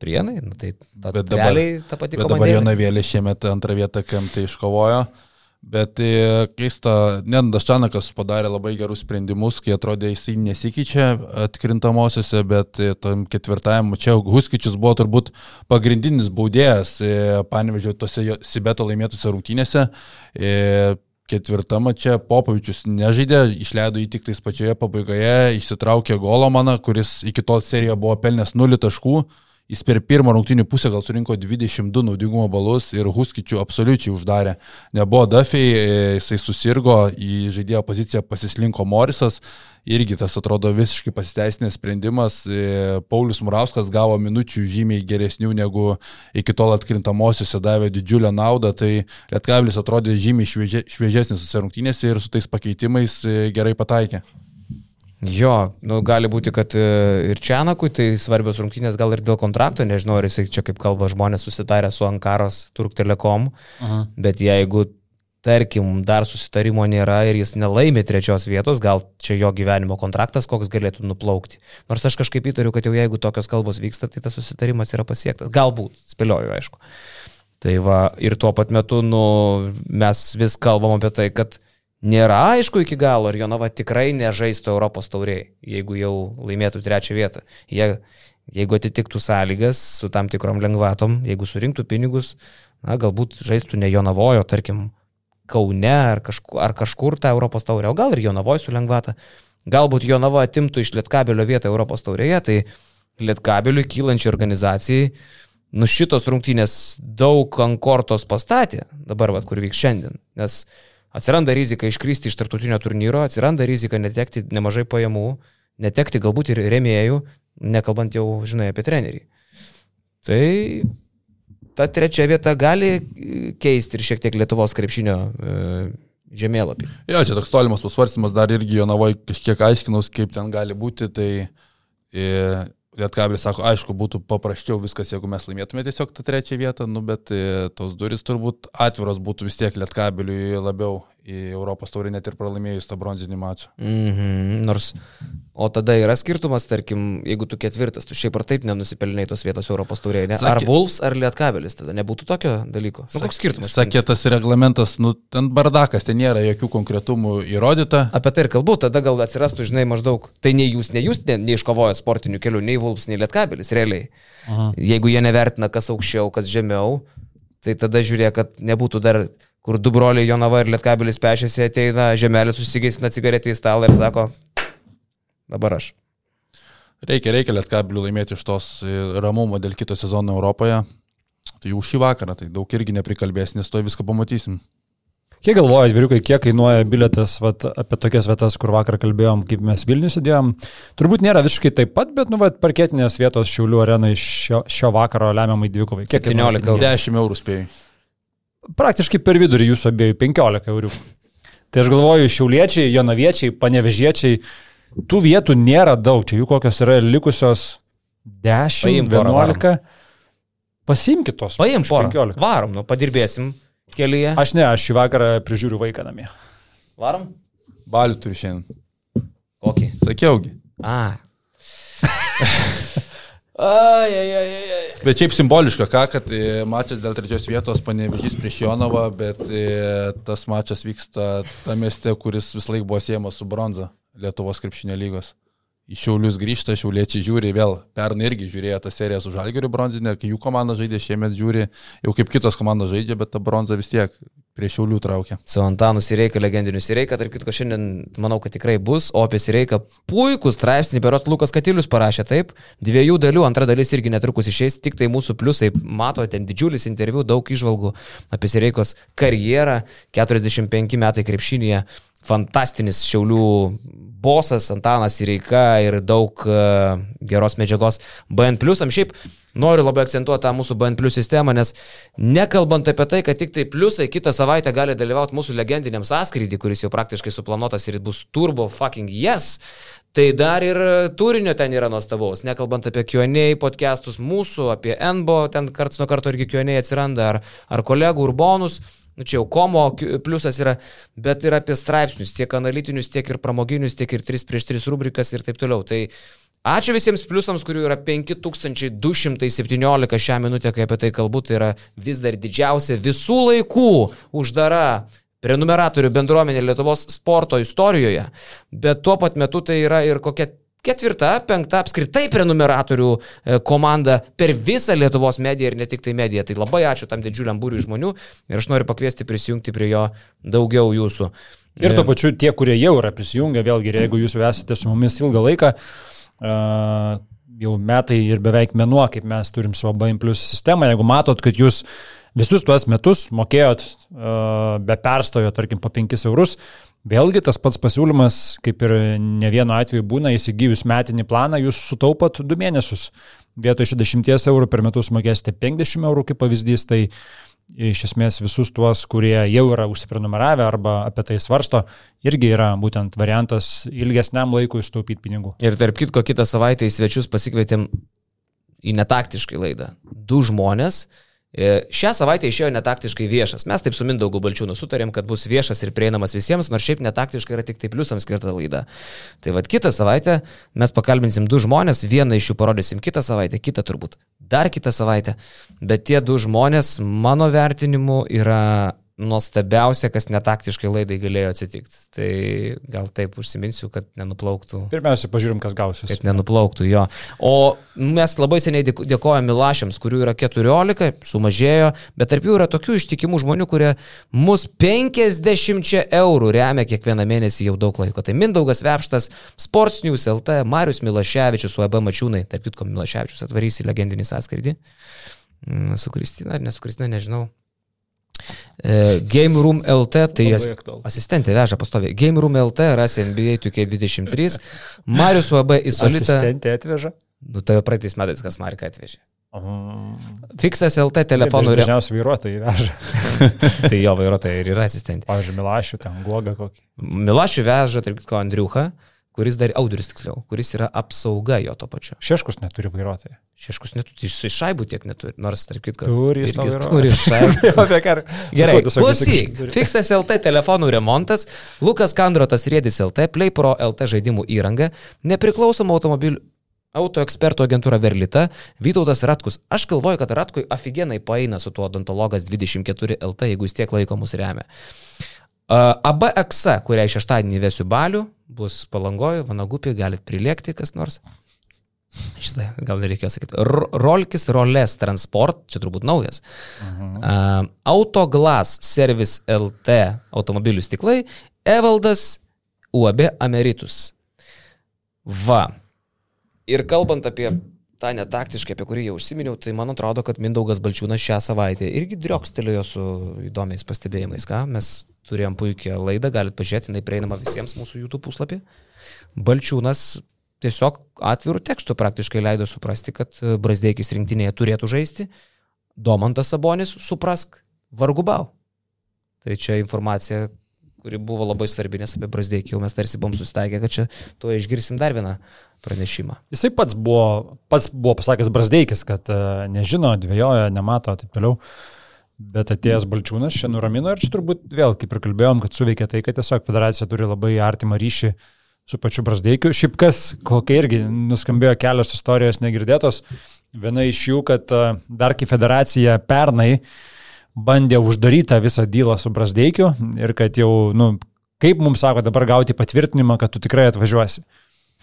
Prienai, nu tai ta, bet dabar, ta pati komanda. Dabar Jonavėlė šiemet antrą vietą KMT iškovojo. Bet e, keista, Nendas Čanakas padarė labai gerus sprendimus, kai atrodė jisai nesikeičia atkrintamosiose, bet e, tam ketvirtajam čia Huskičius buvo turbūt pagrindinis baudėjas, e, panevežiau tose Sibeto laimėtose rungtynėse. Ketvirtama čia Popovičius nežaidė, išleido jį tik tais pačioje pabaigoje, išsitraukė Golomaną, kuris iki tol serijoje buvo pelnęs 0 taškų. Jis per pirmą rungtinių pusę gal surinko 22 naudingumo balus ir Huskičių absoliučiai uždarė. Nebuvo Duffy, e, jisai susirgo, į žaidėjo poziciją pasislinko Morisas, irgi tas atrodo visiškai pasiteisinęs sprendimas. E, Paulius Murauskas gavo minučių žymiai geresnių negu iki tol atkrintamosiose davė didžiulę naudą, tai Lietkabilis atrodė žymiai šviežesnis susirungtynėse ir su tais pakeitimais e, gerai pataikė. Jo, nu, gali būti, kad e, ir Čianakui tai svarbios rungtynės gal ir dėl kontrakto, nežinau, ar jisai čia kaip kalba žmonės susitarė su Ankaros Turk Telekom, Aha. bet jeigu, tarkim, dar susitarimo nėra ir jis nelaimė trečios vietos, gal čia jo gyvenimo kontraktas koks galėtų nuplaukti. Nors aš kažkaip įtariu, kad jau jeigu tokios kalbos vyksta, tai tas susitarimas yra pasiektas. Galbūt, spėlioju, aišku. Tai va, ir tuo pat metu, nu, mes vis kalbam apie tai, kad Nėra aišku iki galo, ar Jonava tikrai nežaistų Europos tauriai, jeigu jau laimėtų trečią vietą. Jie, jeigu atitiktų sąlygas su tam tikrom lengvatom, jeigu surinktų pinigus, na, galbūt žaistų ne Jonavojo, tarkim, Kaune ar kažkur, ar kažkur tą Europos taurę, o gal ir Jonavojo su lengvata. Galbūt Jonava atimtų iš Lietkabelio vietą Europos taurėje, tai Lietkabeliui kylančiai organizacijai, nu šitos rungtynės daug ant kortos pastatė, dabar, va, kur vyks šiandien. Nes atsiranda rizika iškristi iš tartutinio turnyro, atsiranda rizika netekti nemažai pajamų, netekti galbūt ir remėjų, nekalbant jau, žinai, apie trenerį. Tai ta trečia vieta gali keisti ir šiek tiek Lietuvos krepšinio e, žemėlapį. Jo, čia toks tolimas pasvarstymas, dar irgi Jonavoj kažkiek aiškinaus, kaip ten gali būti, tai e, Lietkabilis sako, aišku, būtų paprasčiau viskas, jeigu mes laimėtume tiesiog tą trečią vietą, nu, bet e, tos duris turbūt atviros būtų vis tiek Lietkabiliui labiau į Europos taurį net ir pralaimėjus tą bronzinį mačą. Mm -hmm. Nors, o tada yra skirtumas, tarkim, jeigu tu ketvirtas, tu šiaip ar taip nenusipelnai tos vietos Europos taurėje. Ne? Sakė, ar Vulfs, ar Lietkabelis tada nebūtų tokio dalyko? Nu, koks skirtumas? Sakė, tas reglamentas, nu, ten bardakas, ten nėra jokių konkretumų įrodyta. Apie tai ir kalbu, tada gal atsirastų, žinai, maždaug, tai nei jūs, nei jūs ne, neiškovojo sportinių kelių, nei Vulfs, nei Lietkabelis, realiai. Aha. Jeigu jie nevertina, kas aukščiau, kas žemiau, tai tada žiūrėk, kad nebūtų dar kur du broliai Jonava ir Lietkabilis pešėsi, ateina žemelis, susigeisina cigaretę į stalą ir sako, dabar aš. Reikia, reikia Lietkabilių laimėti iš tos e, ramumo dėl kito sezono Europoje. Tai jau šį vakarą, tai daug irgi neprikalbės, nes to viską pamatysim. Kiek galvoja, vyriukai, kiek kainuoja biletas vat, apie tokias vietas, kur vakar kalbėjom, kaip mes Vilnius įdėjom? Turbūt nėra visiškai taip pat, bet, nu, vat, parketinės vietos Šiaulių arenai šio, šio vakaro lemiamai dvikovai. Kiek 17 eurų? 10 eurų spėjai praktiškai per vidurį jūsų abiejų 15 eurų. Tai aš galvoju, šiauliečiai, jonaviečiai, panevežiečiai, tų vietų nėra daug, čia jų kokios yra likusios 10, 11. Pasimkit tos. Paim porą. Varom, nu, padirbėsim kelyje. Aš ne, aš šį vakarą prižiūriu vaiką namie. Varom? Balių turiu šiandien. Kokį? Sakiaugi. A. Ai, ai, ai, ai. Bet šiaip simboliška, ką, kad e, mačas dėl trečios vietos panevežys prieš Jonavą, bet e, tas mačas vyksta tame mieste, kuris vis laik buvo siejamas su bronza Lietuvos krepšinio lygos. Į Šiaulius grįžta, Šiauliečiai žiūri vėl, pernai irgi žiūrėjo tą seriją su Žalgiriu bronzinė, kai jų komanda žaidė, šiemet žiūri, jau kaip kitos komandos žaidžia, bet ta bronza vis tiek prie Šiaulių traukia. Su Antanu Sireika, legendiniu Sireika, tarp kitko šiandien manau, kad tikrai bus, o apie Sireiką puikų straipsnį, berots Lukas Katilius parašė taip, dviejų dalių, antra dalis irgi netrukus išeis, tik tai mūsų pliusai, mato, ten didžiulis interviu, daug išvalgų apie Sireikos karjerą, 45 metai krepšinėje, fantastinis Šiaulių bosas Antanas Ireika ir daug uh, geros medžiagos BN pliusam. Šiaip noriu labai akcentuoti tą mūsų BN sistemą, nes nekalbant apie tai, kad tik tai pliusai kitą savaitę gali dalyvauti mūsų legendiniam sąskrydį, kuris jau praktiškai suplanuotas ir bus turbo fucking yes, Tai dar ir turinio ten yra nuostabaus, nekalbant apie QA podcastus mūsų, apie NBO, ten karts nuo karto irgi QA atsiranda, ar, ar kolegų urbonus. Nu, čia jau komo pliusas yra, bet ir apie straipsnius, tiek analitinius, tiek ir pramoginius, tiek ir 3 prieš 3 rubrikas ir taip toliau. Tai ačiū visiems pliusams, kurių yra 5217 šią minutę, kai apie tai kalbu, tai yra vis dar didžiausia visų laikų uždara prenumeratorių bendruomenė Lietuvos sporto istorijoje, bet tuo pat metu tai yra ir kokia ketvirta, penkta apskritai prenumeratorių e, komanda per visą Lietuvos mediją ir ne tik tai mediją. Tai labai ačiū tam didžiuliam būriui žmonių ir aš noriu pakviesti prisijungti prie jo daugiau jūsų. Ir tuo pačiu tie, kurie jau yra prisijungę, vėlgi, jeigu jūs jau esate su mumis ilgą laiką, uh, jau metai ir beveik menuo, kaip mes turim savo BM plus sistemą, jeigu matot, kad jūs visus tuos metus mokėjot uh, be perstojo, tarkim, po 5 eurus, Vėlgi tas pats pasiūlymas, kaip ir ne vienu atveju būna, įsigijus metinį planą, jūs sutaupot 2 mėnesius. Vietoj 60 eurų per metus mokėsite 50 eurų kaip pavyzdys, tai iš esmės visus tuos, kurie jau yra užsiprenumeravę arba apie tai svarsto, irgi yra būtent variantas ilgesniam laikui sutaupyti pinigų. Ir tarp kitko, kitą savaitę į svečius pasikvietėm į netaktiškai laidą. Du žmonės, E, šią savaitę išėjo netaktiškai viešas. Mes taip su Mindaugu Balčiūnu sutarėm, kad bus viešas ir prieinamas visiems, nors šiaip netaktiškai yra tik tai pliusams skirta laida. Tai vad kitą savaitę mes pakalbinsim du žmonės, vieną iš jų parodysim kitą savaitę, kitą turbūt dar kitą savaitę, bet tie du žmonės mano vertinimu yra nuostabiausia, kas netaktiškai laidai galėjo atsitikti. Tai gal taip užsiminsiu, kad nenuplauktų. Pirmiausia, pažiūrim, kas gausis. Kad nenuplauktų jo. O mes labai seniai dėkojame Milašiams, kurių yra 14, sumažėjo, bet tarp jų yra tokių ištikimų žmonių, kurie mus 50 eurų remia kiekvieną mėnesį jau daug laiko. Tai Mindaugas Vepštas, Sports News LT, Marius Milaševičius, UAB Mačiūnai, tarp kitko Milaševičius atvarys į legendinį sąskrydį. Mm, su Kristina ar ne su Kristina, nežinau. E, Game Room LT, tai asistentė veža pastoviai. Game Room LT rasi NBA 2K23. Marius UAB į Solitą. Asistentė atveža? Nu, tai praeitais metais kas Marika atvežė. Fiksas LT telefonų ir... Dažniausiai vairuotojai veža. [LAUGHS] tai jo vairuotojai ir yra asistentė. Pavyzdžiui, Milašių ten guoga kokį. Milašių veža, tarp kitko, Andriuха kuris dar audrius tiksliau, kuris yra apsauga jo to pačiu. Šeškus neturi vairuotojo. Šeškus neturi, iš šaibų tiek neturi, nors tarp kitko. Turi, [LAUGHS] jis turi šaibų. Gerai, klausyk. Fixas LT telefonų remontas, Lukas Kandrotas Rėdis LT, PlayPro LT žaidimų įranga, nepriklausoma automobilių Auto ekspertų agentūra Verlita, Vytautas Ratkus. Aš galvoju, kad Ratkui aфиgenai paeina su tuo odontologas 24 LT, jeigu jis tiek laiko mus remia. ABX, kurią šeštadienį vesiu balių, bus palangoju, Vanagupį, galit prilėkti kas nors. Šitą gal nereikėjo sakyti. Rolkis Roles Transport, čia turbūt naujas. Mhm. Uh, Autoglas Service LT automobilių stiklai, Evaldas UAB Ameritus. Va. Ir kalbant apie tą netaktiškai, apie kurį jau užsiminiau, tai man atrodo, kad Mindaugas Balčiūnas šią savaitę irgi driokstelėjo su įdomiais pastebėjimais, ką mes turėjom puikią laidą, galite pažiūrėti, jinai prieinama visiems mūsų YouTube puslapį. Balčiūnas tiesiog atvirų tekstų praktiškai leido suprasti, kad Brasdeikis rinktinėje turėtų žaisti, Domantas Sabonis suprask, vargu bau. Tai čia informacija, kuri buvo labai svarbi, nes apie Brasdeikį jau mes tarsi buvom susitaikę, kad čia tuo išgirsim dar vieną pranešimą. Jisai pats buvo, pats buvo pasakęs Brasdeikis, kad uh, nežino, dviejoja, nemato, taip toliau. Bet atėjęs Balčiūnas čia nuramino ir čia turbūt vėl, kaip ir kalbėjom, kad suveikia tai, kad tiesiog federacija turi labai artimą ryšį su pačiu Brasdeikiu. Šiaip kas, kokia irgi nuskambėjo kelios istorijos negirdėtos. Viena iš jų, kad uh, dar kai federacija pernai bandė uždaryti visą dylą su Brasdeikiu ir kad jau, nu, kaip mums sako dabar gauti patvirtinimą, kad tu tikrai atvažiuosi.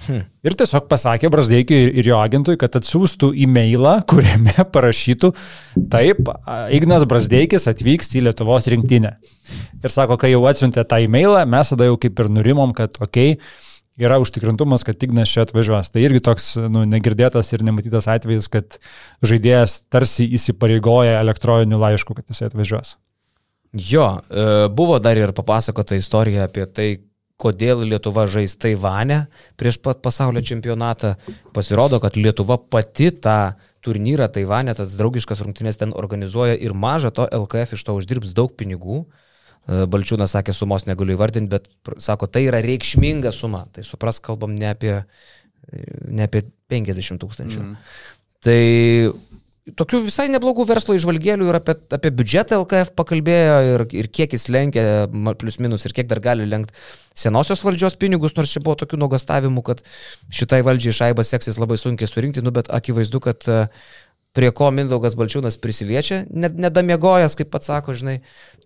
Hmm. Ir tiesiog pasakė Brasdeikiui ir jo agentui, kad atsiųstų e-mailą, kuriame [LAUGHS] parašytų, taip, Ignas Brasdeikis atvyks į Lietuvos rinktinę. Ir sako, kai jau atsiuntė tą e-mailą, mes tada jau kaip ir nurimom, kad okei, okay, yra užtikrintumas, kad Ignas čia atvažiuos. Tai irgi toks nu, negirdėtas ir nematytas atvejis, kad žaidėjas tarsi įsipareigoja elektroniniu laišku, kad jis atvažiuos. Jo, e, buvo dar ir papasakota istorija apie tai, kodėl Lietuva žais Taivane prieš pat pasaulio čempionatą. Pasirodo, kad Lietuva pati tą turnyrą Taivane, tas draugiškas rungtynės ten organizuoja ir maža to LKF iš to uždirbs daug pinigų. E, Balčiūnas sakė, sumos negaliu įvardinti, bet sako, tai yra reikšminga suma. Tai supras, kalbam ne apie, ne apie 50 tūkstančių. Mm. Tai tokių visai neblogų verslo išvalgėlių ir apie, apie biudžetą LKF pakalbėjo ir, ir kiek jis lenkia, plus minus, ir kiek dar gali lenkti senosios valdžios pinigus, nors čia buvo tokių nuogastavimų, kad šitai valdžiai šaibas seksis labai sunkiai surinkti, nu, bet akivaizdu, kad prie ko Mindaugas Balčiūnas prisiliečia, nedamiegojęs, kaip pats sako, žinai,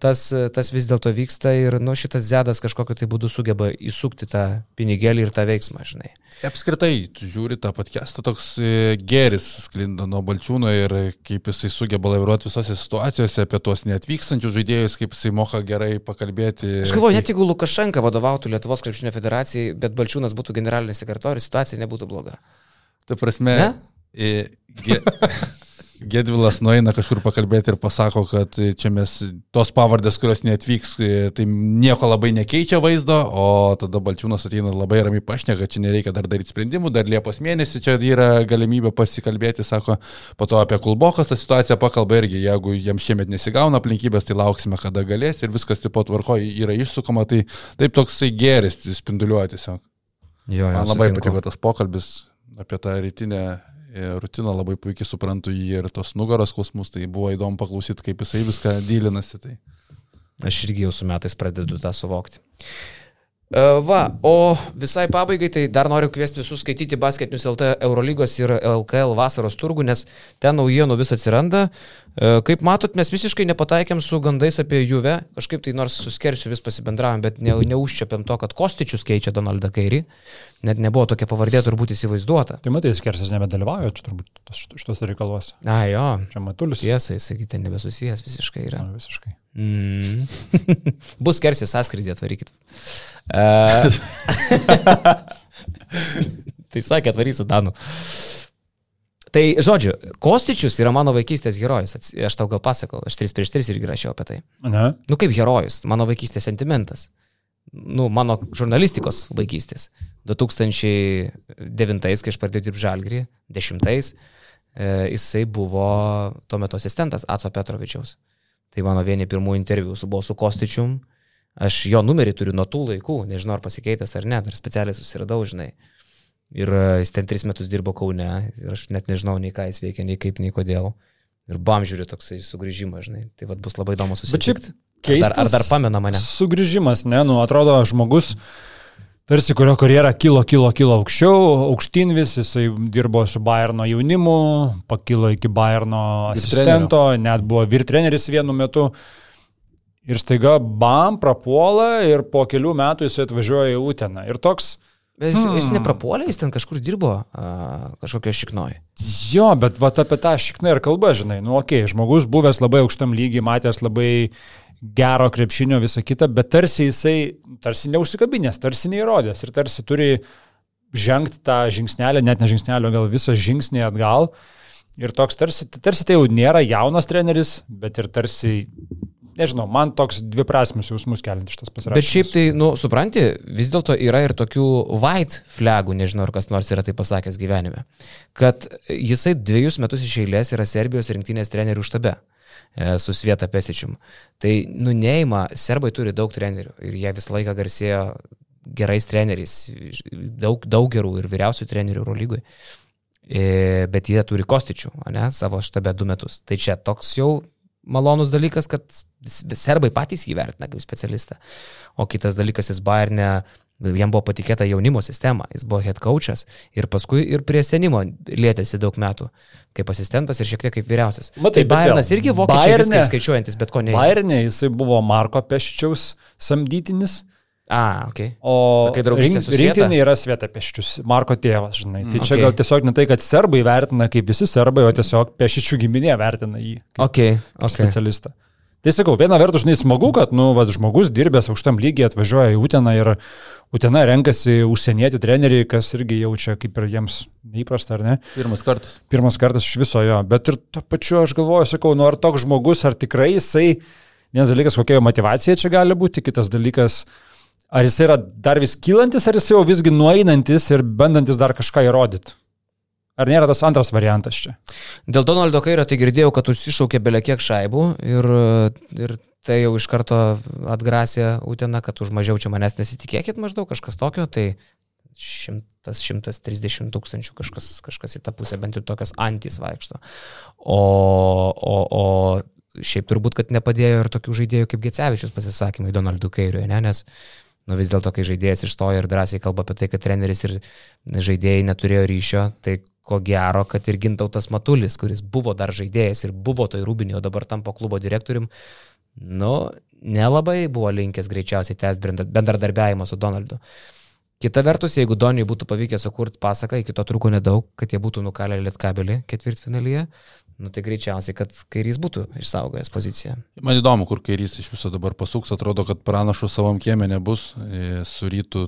tas, tas vis dėlto vyksta ir nu, šitas Zedas kažkokiu tai būdu sugeba įsukti tą pinigėlį ir tą veiksmą, žinai. Apskritai, žiūri tą podcastą, toks e, geris sklinda nuo Balčiūno ir kaip jisai sugeba laivuoti visose situacijose apie tuos neatvykstančius žaidėjus, kaip jisai moka gerai pakalbėti. Aš galvoju, net jeigu Lukašenka vadovautų Lietuvos krepšinio federacijai, bet Balčiūnas būtų generalinis sekretorius, situacija nebūtų bloga. Ta prasme, ne? Ge... [LAUGHS] Gedvilas nueina kažkur pakalbėti ir pasako, kad čia mes tos pavardės, kurios neatvyks, tai nieko labai nekeičia vaizdo, o tada Balčiūnas ateina labai ramiai pašneka, kad čia nereikia dar daryti sprendimų, dar Liepos mėnesį čia yra galimybė pasikalbėti, sako, po to apie Kulbokas tą situaciją pakalba irgi, jeigu jiems šiemet nesigauna aplinkybės, tai lauksime, kada galės ir viskas tipo tvarkoje yra išsukama, tai taip toksai geris spinduliuoja tiesiog. Jo, jo, Man labai sutinku. patiko tas pokalbis apie tą rytinę rutiną labai puikiai suprantu jį ir tos nugaros klausmus, tai buvo įdomu paklausyti, kaip jisai viską dylinasi. Tai. Aš irgi jau su metais pradedu tą suvokti. E, va, o visai pabaigai tai dar noriu kviesti visus skaityti basketinius LT Eurolygos ir LKL vasaros turgų, nes ten naujienų vis atsiranda. E, kaip matot, mes visiškai nepataikėm su gandais apie Juve, kažkaip tai nors suskersiu vis pasibendravom, bet ne, neužčiapiam to, kad Kostičius keičia Donaldą Kairį. Net nebuvo tokia pavardė turbūt įsivaizduota. Tai matai, Skersas nebedalyvauja čia turbūt šitos reikaluose. A, jo. Čia Matulis. Tiesai, sakyti, nebesusijęs visiškai yra. Na, visiškai. Mm. [LAUGHS] Bus Skersis sąskrydį atvarykit. Uh, [LAUGHS] tai sakė, atvarysiu Danu. Tai žodžiu, Kostičius yra mano vaikystės herojus. Aš tau gal pasakau, aš 3 prieš 3 irgi rašiau apie tai. Ne. Nu kaip herojus, mano vaikystės sentimentas nu, mano žurnalistikos vaikystės. 2009, kai aš pradėjau dirbti Žalgrį, 10, e, jisai buvo tuo metu asistentas Aco Petrovičiaus. Tai mano vieni pirmųjų interviu su buvo su Kostičium. Aš jo numerį turiu nuo tų laikų, nežinau ar pasikeitęs ar ne, dar specialiai susiradau, žinai. Ir e, jis ten tris metus dirbo Kaune ir aš net nežinau nei ką jis veikia, nei kaip, nei kodėl. Ir bam žiūriu toksai sugrįžimas, žinai. Tai vad bus labai įdomu susitikti. Keistas. Ar dar, ar dar pamena mane? Sugrįžimas, ne, nu atrodo žmogus, tarsi kurio karjera kilo, kilo, kilo aukščiau, aukštyn vis, jisai dirbo su Bayerno jaunimu, pakilo iki Bayerno asistento, net buvo vyr treneris vienu metu. Ir staiga bam, prapuola ir po kelių metų jisai atvažiuoja į Uteną. Ir toks, Bet jis, hmm. jis neprapuolė, jis ten kažkur dirbo a, kažkokio šiknoje. Jo, bet va apie tą šikną ir kalba, žinai, nu okei, okay, žmogus buvęs labai aukštam lygiai, matęs labai gero krepšinio, visą kitą, bet tarsi jisai, tarsi neužsikabinės, tarsi neįrodęs ir tarsi turi žengti tą žingsnelį, net ne žingsnelį, gal visą žingsnį atgal. Ir toks tarsi, tarsi tai jau nėra jaunas treneris, bet ir tarsi nežinau, man toks dviprasmis jausmus kelinti šitas pasirinkimas. Bet šiaip tai, nu, supranti, vis dėlto yra ir tokių white flagų, nežinau, ar kas nors yra tai pasakęs gyvenime, kad jisai dviejus metus iš eilės yra Serbijos rinktinės trenerių štabe e, su Svieta Pesičium. Tai, nu, neima, serbai turi daug trenerių ir jie visą laiką garsėjo gerais treneriais, daug, daug gerų ir vyriausių trenerių Eurolygui. E, bet jie turi kostičių, ne, savo štabe du metus. Tai čia toks jau malonus dalykas, kad serbai patys jį vertina kaip specialistą. O kitas dalykas, jis Bayernė, jam buvo patikėta jaunimo sistema, jis buvo head coachas ir paskui ir prie senimo lėtėsi daug metų kaip asistentas ir šiek tiek kaip vyriausias. Matai, tai Bayernas irgi vokiečiai viską skaičiuojantis, bet ko ne. Bayernė jisai buvo Marko Pešičiaus samdytinis. A, ok. O Sakai, rink- rinktinė yra Sveta Pešičius, Marko tėvas, žinai. Tai čia okei. gal tiesiog ne tai, kad serbai vertina kaip visi serbai, o tiesiog Pešičių giminė vertina jį kaip Ok, ok. specialistą. Tai sakau, viena vertus, žinai, smagu, kad, nu, va, žmogus dirbęs aukštam lygiai atvažiuoja į Uteną ir Utena renkasi užsienieti treneriai, kas irgi jaučia kaip ir jiems neįprasta, ar ne? Pirmas kartas. pirmas kartas iš viso jo, bet ir to pačiu aš galvoju, sakau, nu ar toks žmogus, ar tikrai jisai, vienas dalykas, kokia jo motivacija čia gali būti, kitas dalykas, ar jisai yra dar vis kylantis, ar jisai jau visgi nueinantis ir bandantis dar kažką įrodyti. Ar nėra tas antras variantas čia? Dėl Donaldo Kairio tai girdėjau, kad užsišaukė belekiek šaibų ir, ir tai jau iš karto atgrasė Utena, kad už mažiau čia manęs nesitikėkit maždaug kažkas tokio, tai 100-130 tūkstančių kažkas, kažkas į tą pusę, bent jau tokios antys vaikšto. O, o, o šiaip turbūt, kad nepadėjo ir tokių žaidėjų kaip Gecevičius pasisakymai Donaldų Kairiui, ne? nes nu, vis dėlto, kai žaidėjas išstoja ir drąsiai kalba apie tai, kad treneris ir žaidėjai neturėjo ryšio, tai ko gero, kad ir Gintautas Matulis, kuris buvo dar žaidėjas ir buvo toj rūbinio, o dabar tampo klubo direktorium, nu, nelabai buvo linkęs greičiausiai tęsti bendradarbiavimą su Donaldu. Kita vertus, jeigu Doniui būtų pavykę sukurti pasaką, iki to trūko nedaug, kad jie būtų nukalę lietkabelį ketvirtfinalyje, nu tai greičiausiai, kad kairys būtų išsaugojęs poziciją. Man įdomu, kur kairys iš viso dabar pasuks, atrodo, kad pranašų savam kiemė nebus, su rytų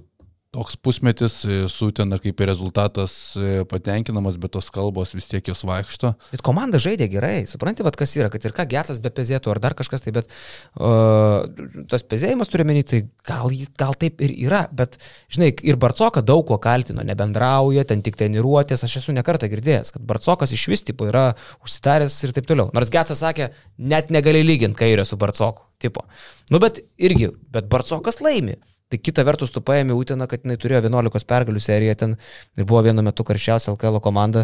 toks pusmetis, e, sutena kaip ir rezultatas e, patenkinamas, bet tos kalbos vis tiek jos vaikšto. Bet komanda žaidė gerai, supranti, vad kas yra, kad ir ką Getsas be pezėtų ar dar kažkas tai, bet uh, tas pezėjimas turi menį, tai gal, gal taip ir yra, bet, žinai, ir Barcoka daug ko kaltino, nebendrauja, ten tik treniruotės, aš esu nekartą girdėjęs, kad Barcokas iš vis tipo yra užsitaręs ir taip toliau. Nors Getsas sakė, net negali lyginti kairio su Barcoku, tipo. Nu, bet irgi, bet Barcokas laimi. Tai kita vertus, tu paėmė Uteną, kad jinai turėjo 11 pergalių seriją ten ir buvo vienu metu karščiausia LKL komanda.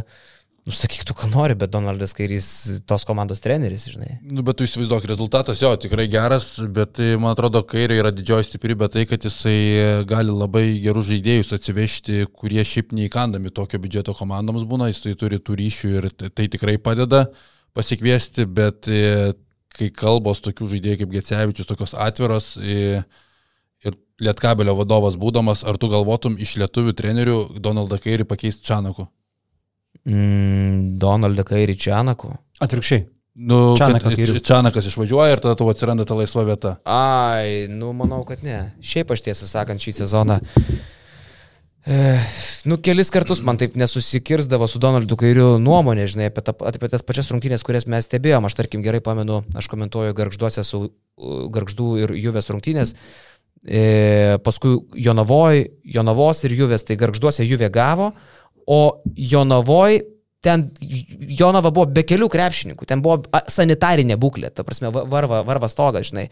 Nusakyk tu, ką nori, bet Donaldas Kairys tos komandos treneris, žinai. Nu, bet tu įsivaizduok, rezultatas jo tikrai geras, bet tai, man atrodo, kairio yra didžioji stiprybė tai, kad jisai gali labai gerus žaidėjus atsivežti, kurie šiaip neįkandami tokio biudžeto komandoms būna, jis tai turi tų ryšių ir tai, tikrai padeda pasikviesti, bet e, kai kalbos tokių žaidėjų kaip Gecevičius, tokios atviros e, ir Lietkabelio vadovas būdamas, ar tu galvotum iš lietuvių trenerių Donaldą Kairį pakeisti Čanaku? Mm, Donaldą Kairį Čianaku. Atvirkščiai. Nu, Kairių. Čanakas išvažiuoja ir tada tau atsiranda ta laisva vieta. Ai, nu manau, kad ne. Šiaip aš tiesą sakant šį sezoną. E, nu, kelis kartus man taip nesusikirzdavo su Donaldu Kairiu nuomonė, žinai, apie, ta, apie tas pačias rungtynės, kurias mes stebėjom. Aš tarkim gerai pamenu, aš komentuoju garžduose su garždų ir juvės rungtynės. E, paskui Jonavoj, Jonavos ir juvės, tai garžduose juvė gavo, o Jonavoj ten Jonava buvo be kelių krepšininkų, ten buvo sanitarinė būklė, ta prasme, va- varva, varva stogas, žinai.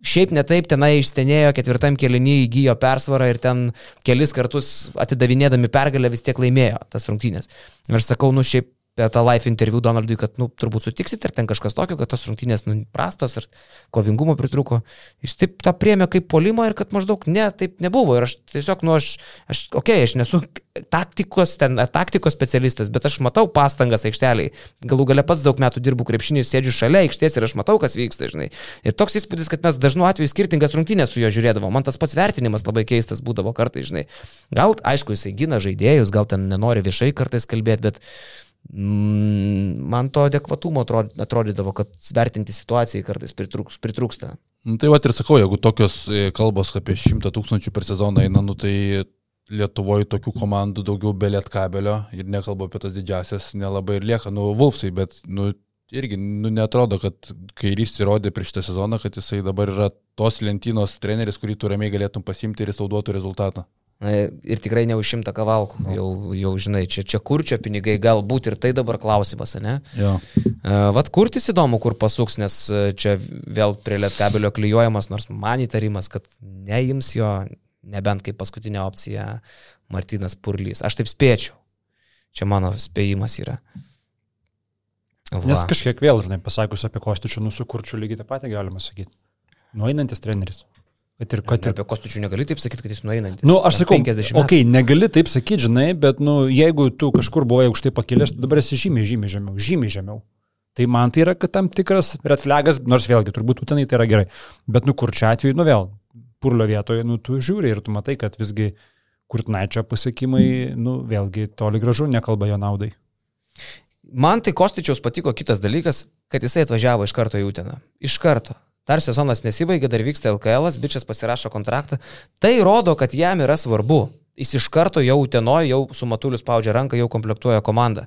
Šiaip netaip tenai išstenėjo, ketvirtam kelinį įgyjo persvarą ir ten kelis kartus atidavinėdami pergalę vis tiek laimėjo tas rungtynės. Ir aš sakau, nu šiaip per tą live interviu Donaldui, kad, nu, turbūt sutiksit ir ten kažkas tokio, kad tos rungtynės, nu, prastos ir kovingumo pritruko. Jis taip tą priemė kaip polimą ir kad maždaug ne, taip nebuvo. Ir aš tiesiog, nu, aš, aš okei, okay, aš nesu taktikos, ten, taktikos specialistas, bet aš matau pastangas aikšteliai. Galų gale pats daug metų dirbu krepšinį, sėdžiu šalia aikštės ir aš matau, kas vyksta, žinai. Ir toks įspūdis, kad mes dažnu atveju skirtingas rungtynės su juo žiūrėdavom. Man tas pats vertinimas labai keistas būdavo kartais, žinai. Gal, aišku, jisai gina žaidėjus, gal ten nenori viešai kartais kalbėti, bet man to adekvatumo atrod- atrodydavo, kad vertinti situacijai kartais pritrūks, pritrūksta. Nu, tai va ir sakau, jeigu tokios e, kalbos apie 100 tūkstančių per sezoną eina, nu, tai Lietuvoje tokių komandų daugiau be lietkabelio ir nekalbu apie tas didžiasias, nelabai ir lieka, nu, Vulfsai, bet, nu, irgi, nu, netrodo, kad kairys įrodė prieš šitą sezoną, kad jisai dabar yra tos lentynos treneris, kurį tu ramiai galėtum pasimti ir jis tau duotų rezultatą. Ir tikrai ne už šimtą kavalkų. Jau, jau žinai, čia, čia kurčio pinigai galbūt ir tai dabar klausimas, ne? Jo. Vat kurtis įdomu, kur pasuks, nes čia vėl prie lietkabelio klyjuojamas, nors man įtarimas, kad neims jo, nebent kaip paskutinė opcija Martinas Purlys. Aš taip spėčiau. Čia mano spėjimas yra. Va. Nes kažkiek vėl, žinai, pasakius apie Kostičių nusukurčių lygiai tą patį galima sakyti. Nueinantis treneris. Kad ir, kad ir Apie Kostučių negali taip sakyti, kad jis nueinantis. Nu, aš sakau, 50 metų. okay, negali taip sakyti, žinai, bet, nu, jeigu tu kažkur buvai aukštai pakilęs, tu dabar esi žymiai, žymiai žemiau, žymiai žemiau. Tai man tai yra kad tam tikras red flagas, nors vėlgi turbūt tenai tai yra gerai. Bet, nu, kur čia atveju, nu vėl, purlio vietoje, nu, tu žiūri ir tu matai, kad visgi Kurtnaičio pasiekimai, nu, vėlgi toli gražu nekalba jo naudai. Man tai Kostičiaus patiko kitas dalykas, kad jisai atvažiavo iš karto į Uteną. Iš karto. Dar sezonas nesibaigė, dar vyksta LKL, bičias pasirašo kontraktą. Tai rodo, kad jam yra svarbu. Jis iš karto jau Utenoje, jau su Matuliu spaudžia ranką, jau komplektuoja komandą.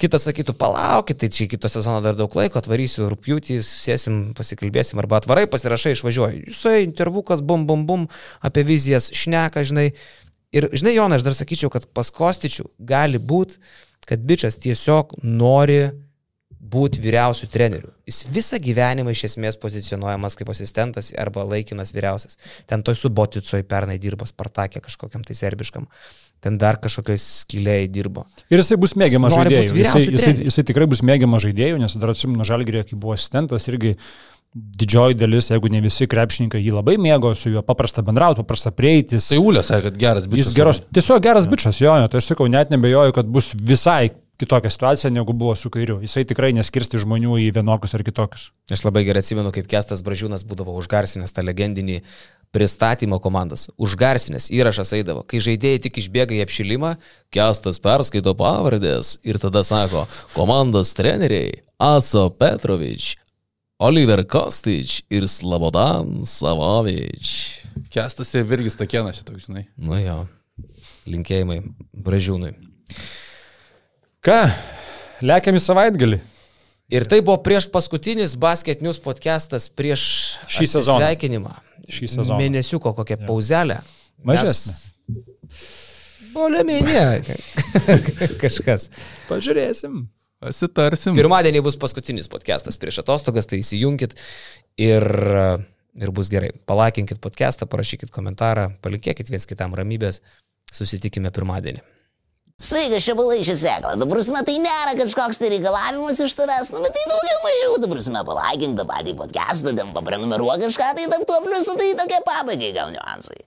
Kitas sakytų, palaukit, tai čia kito sezono dar daug laiko, atvarysiu rūpjūtį, sėsim, pasikalbėsim, arba atvarai pasirašai, išvažiuoju. Jisai intervukas, bum, bum, bum, apie vizijas šneka, žinai. Ir, žinai, Jonai, aš dar sakyčiau, kad pas Kostičių gali būti, kad bičias tiesiog nori būti vyriausių trenerių. Jis visą gyvenimą iš esmės pozicionuojamas kaip asistentas arba laikinas vyriausias. Ten toj suboticoj pernai dirbo Spartakė kažkokiam tai serbiškam. Ten dar kažkokiai skiliai dirbo. Ir jisai bus mėgiamas žaidėjų. Jisai, jisai, jisai tikrai bus mėgiamas žaidėjų, nes dar atsimenu Žalgirė, kai buvo asistentas, irgi didžioji dalis, jeigu ne visi krepšininkai jį labai mėgo, su juo paprasta bendrauti, paprasta prieiti. Tai Ulė sakė, kad geras bičias. Jis geros, tiesiog geras bičias, jo, jo, tai aš sakau, net nebejoju, kad bus visai kitokia situacija, negu buvo su kairiu. Jisai tikrai neskirsti žmonių į vienokius ar kitokius. Aš labai gerai atsimenu, kaip Kestas Bražiūnas būdavo užgarsinęs tą legendinį pristatymo komandos. Užgarsinęs įrašas eidavo. Kai žaidėjai tik išbėga į apšilimą, Kestas perskaito pavardės ir tada sako, komandos treneriai Aso Petrovič, Oliver Kostič ir Slabodan Savovič. Kestas ir Virgis Takienas šitoks, žinai. Nu jo, linkėjimai Bražiūnui. Ką, lėkiam į savaitgalį. Ir tai buvo prieš paskutinis Basket News podcastas prieš Šį sezoną. sveikinimą. Šį sezoną. Mėnesiuko kokią pauzelę. Mažesnė. Bolėminė. [LAUGHS] Kažkas. Pažiūrėsim. Pasitarsim. Pirmadienį bus paskutinis podcastas prieš atostogas, tai įsijunkit ir, ir bus gerai. Palakinkit podcastą, parašykit komentarą, palikėkit viens kitam ramybės. Susitikime pirmadienį. Sveikas, čia balai šį seklą. Dabar prasme, tai nėra kažkoks tai reikalavimas iš tavęs, nu, bet tai daugiau mažiau, dabar prasme, palaikink tą patį podcastą, ten paprenumeruok kažką, tai tam tuo pliusu, tai tokie pabaigai gal niuansai.